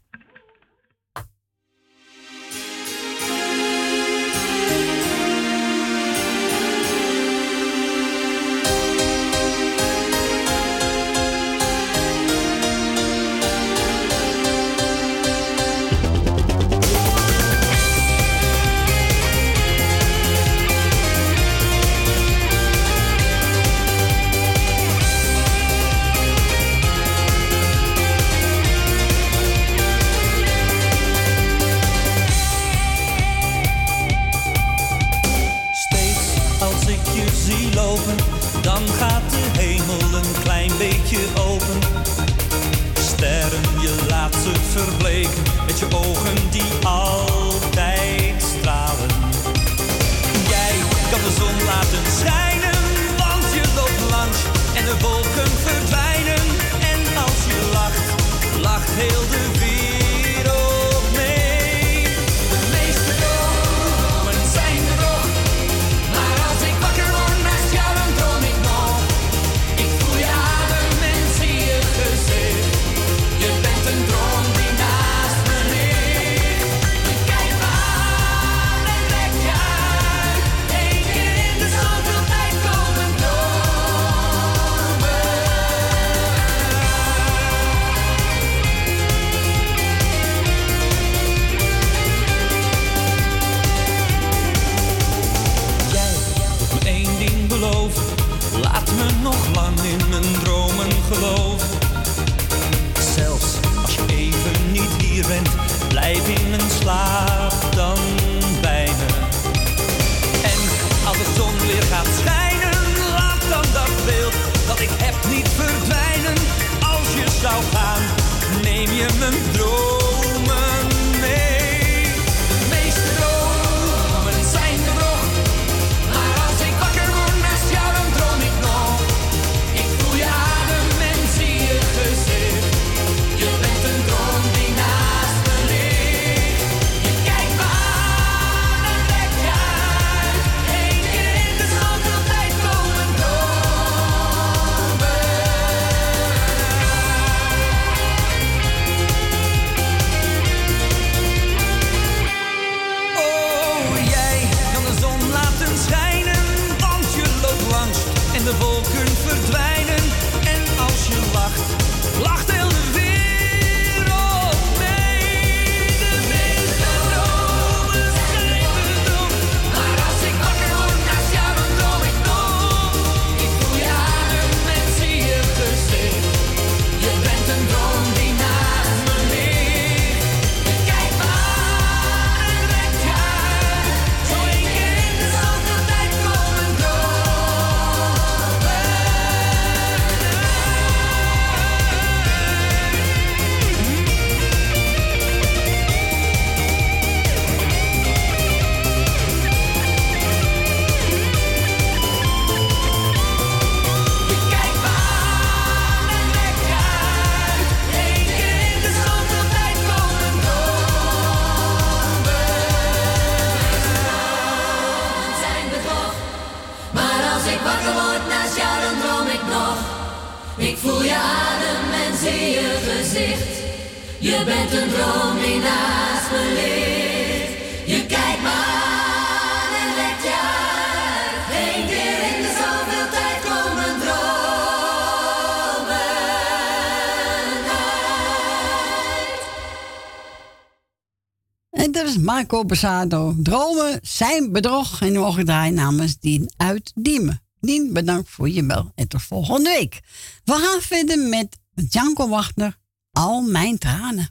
Je bent een droom die naast me ligt. Je kijkt me aan en lekt je uit. Eén keer in de zoveel tijd komen dromen uit. En dat is Marco Basado. Dromen zijn bedrog. En nu mogen draaien namens Dien uit Diemen. Dien, bedankt voor je bel. En tot volgende week. We gaan verder met Janko Wachter. Al mijn tranen.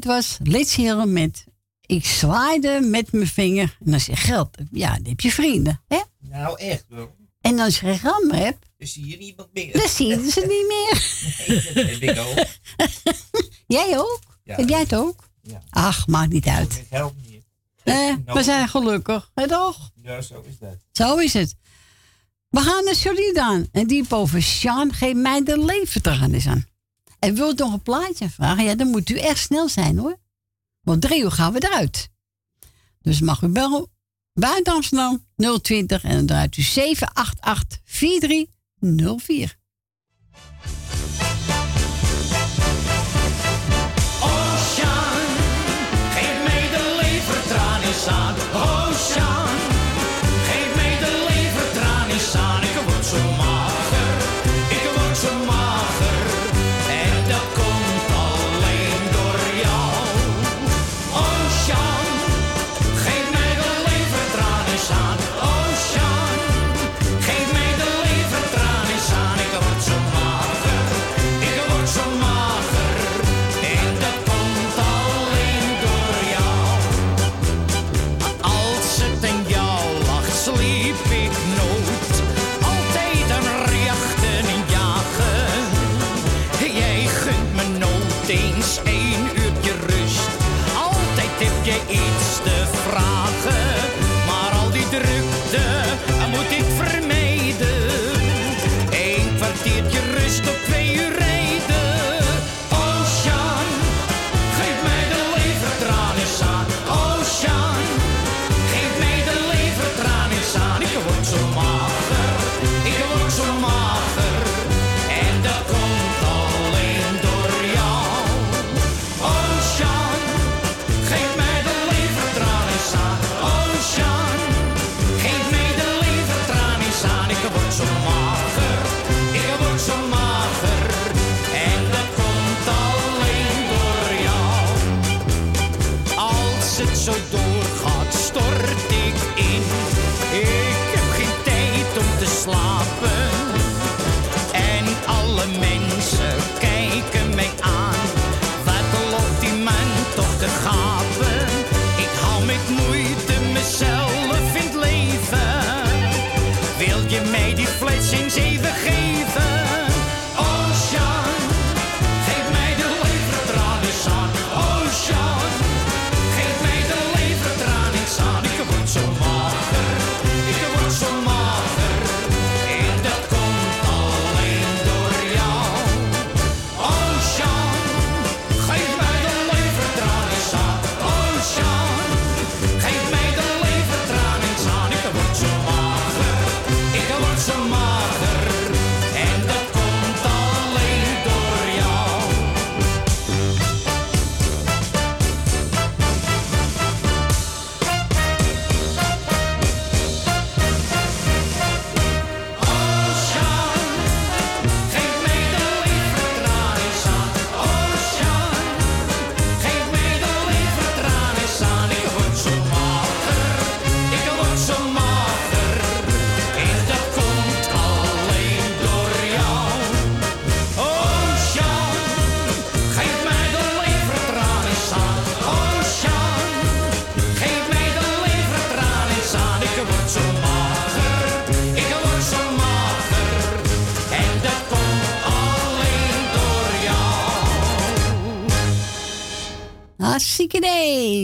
Dat was Litsheren met Ik zwaaide met mijn vinger. En als je geld hebt, ja, dan heb je vrienden. Hè? Nou, echt wel. En als je gram hebt, Dan zie je niemand meer. dan zie je ze niet meer. Nee, dat heb ik ook. Jij ook? Ja. Heb jij het ook? Ja. Ach, maakt niet uit. Het helpt niet. Eh, we zijn gelukkig, hè toch? Ja, zo is dat. Zo is het. We gaan naar Solidan. En die boven Sjaan geeft mij de levertraan eens aan. En wilt nog een plaatje vragen? Ja, dan moet u echt snel zijn hoor. Want drie uur gaan we eruit. Dus mag u bellen buiten Amsterdam 020 en dan draait u 788 4304.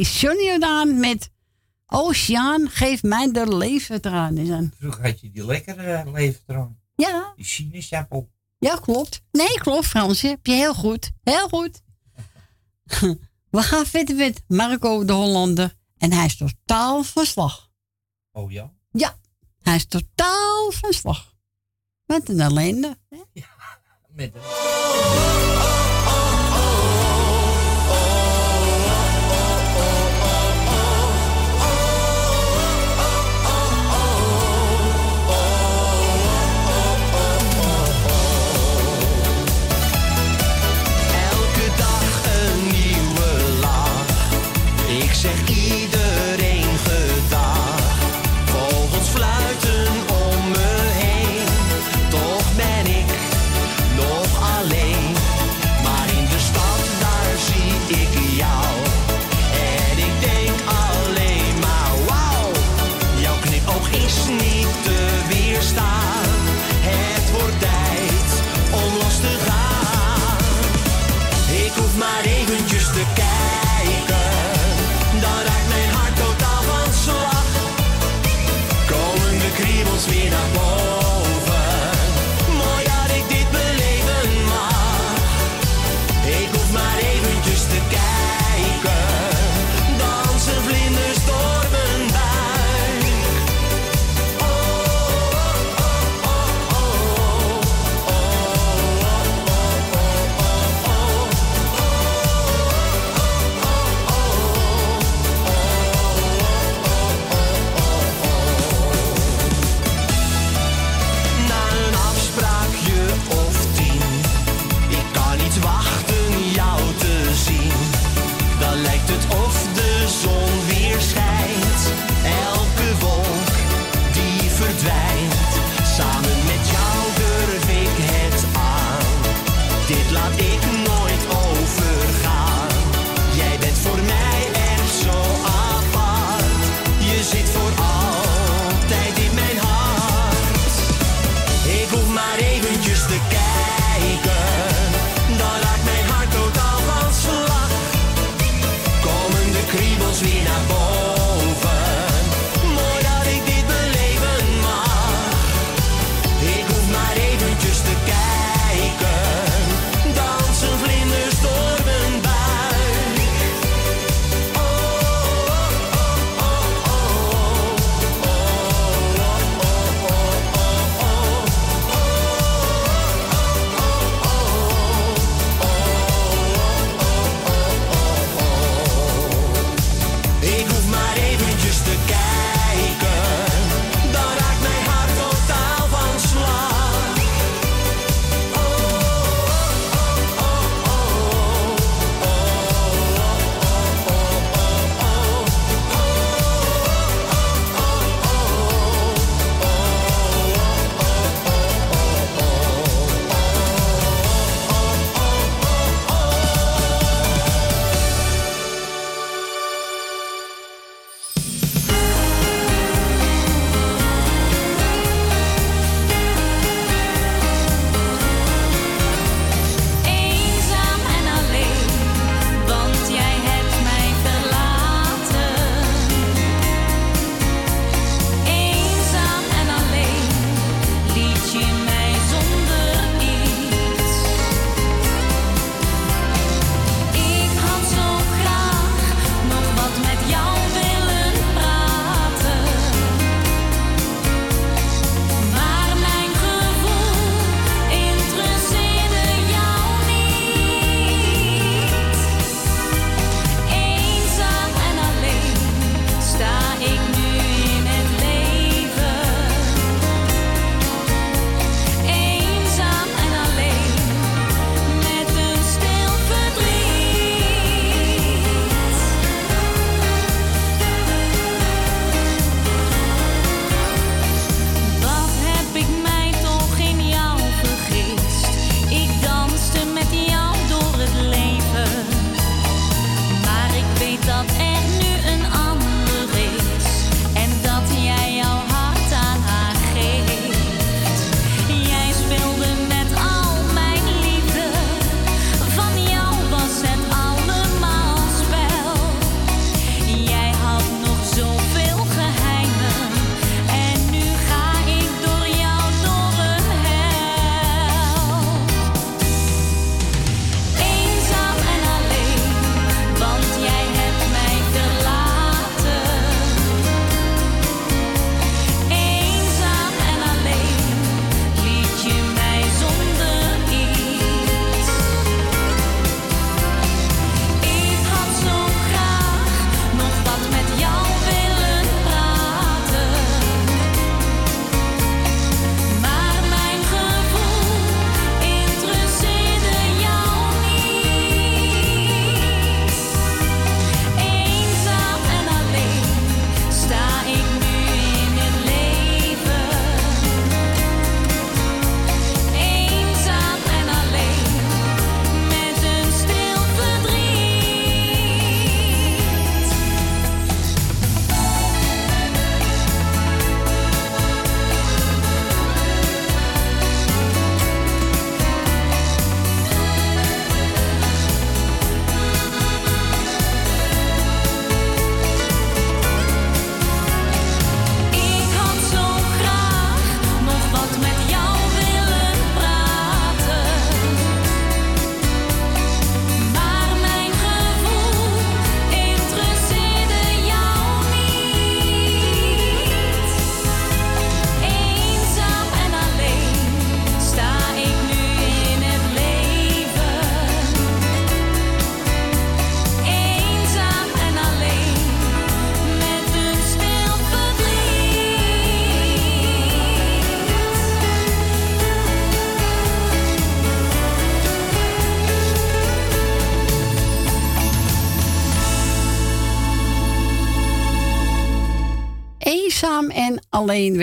Johnny Jordaan met Oceaan, geef mij de levertraan aan. Vroeger had je die lekkere uh, levertraan. Ja. Die sinaasappel. Ja, klopt. Nee, klopt, Fransje. Heb je heel goed. Heel goed. We gaan verder met Marco de Hollander. En hij is totaal van slag. Oh ja? Ja, hij is totaal van slag. Wat een ellende. hè? Met Elke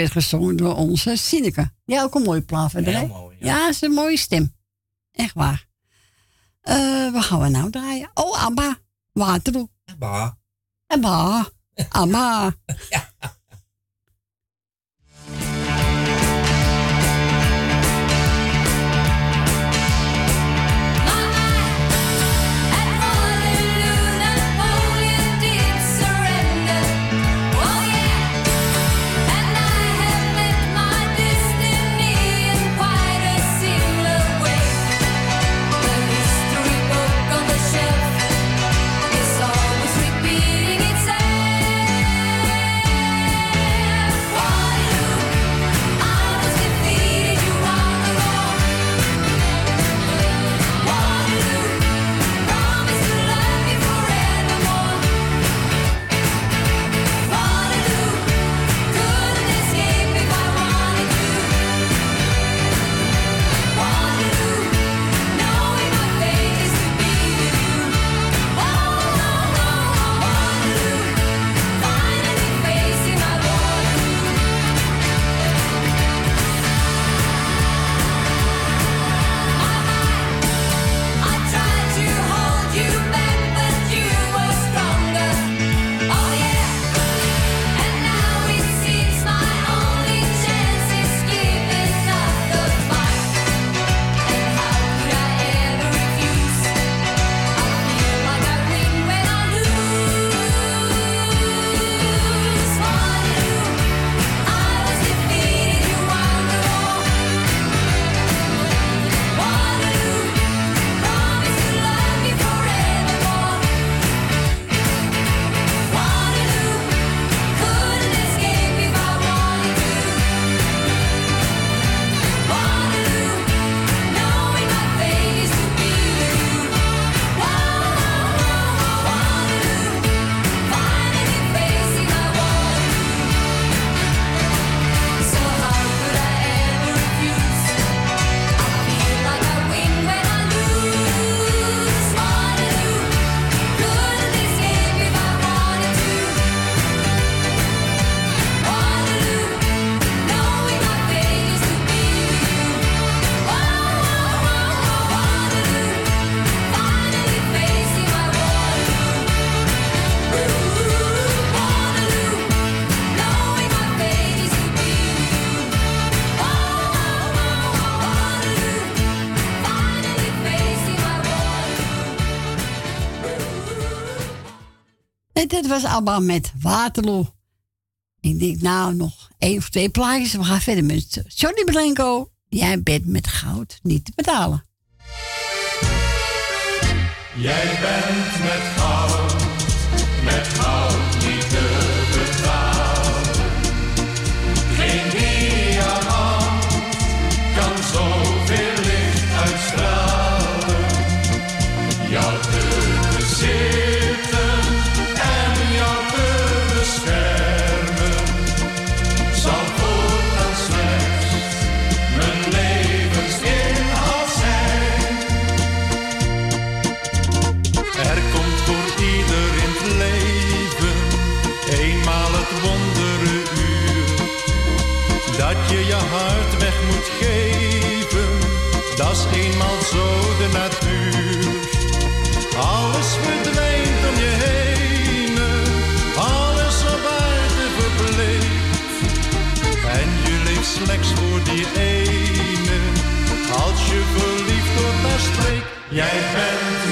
werd gezongen door onze Sineke. Ja, ook een mooie plaatverder. Ja, mooi, ja. ja, is een mooie stem. Echt waar. Uh, wat gaan we nou draaien? Oh, Abba. Waterloo. Abba. Abba. Abba. ja. ABBA met Waterloo. Ik denk, nou, nog één of twee plaatjes. We gaan verder met Johnny Blanco. Jij bent met goud niet te betalen. Jij bent met. Jij bent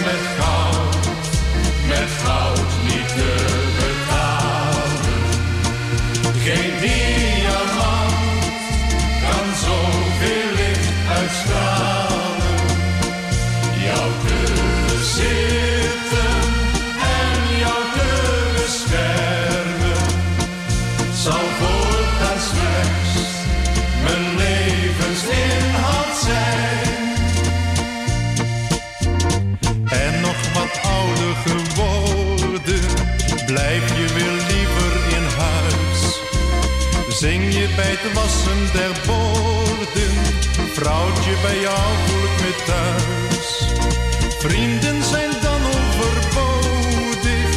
het wassen der borden. Vrouwtje, bij jou voel met me thuis. Vrienden zijn dan overbodig,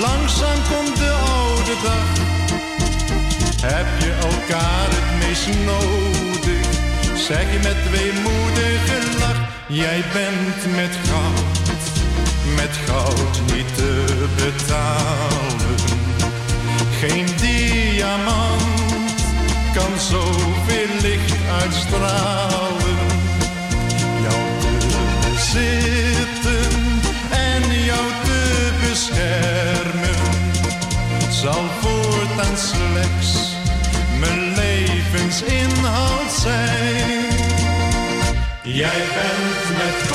langzaam komt de oude dag. Heb je elkaar het meest nodig, zeg je met weemoedige lach. Jij bent met goud, met goud niet te betalen. Geen diamant kan zoveel licht uitstralen. Jou te bezitten en jou te beschermen zal voortaan slechts mijn levensinhoud zijn. Jij bent met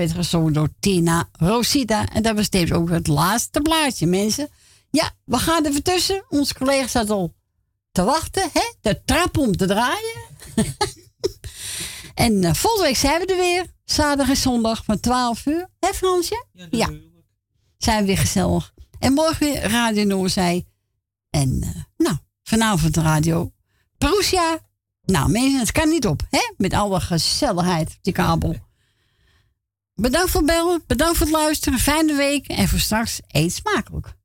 werd gezongen door Tina Rosita. En dat was tevens ook het laatste plaatje, mensen. Ja, we gaan er tussen. Onze collega staat al te wachten, hè? De trap om te draaien. en eh, volgende week zijn we er weer. Zaterdag en zondag van 12 uur. Hè, Fransje? Ja. Zijn we weer gezellig. En morgen weer Radio Noorzij. En eh, nou, vanavond de radio Proesia. Nou, mensen, het kan niet op, hè? Met alle gezelligheid op die kabel. Bedankt voor het bellen. Bedankt voor het luisteren. Fijne week. En voor straks eet smakelijk.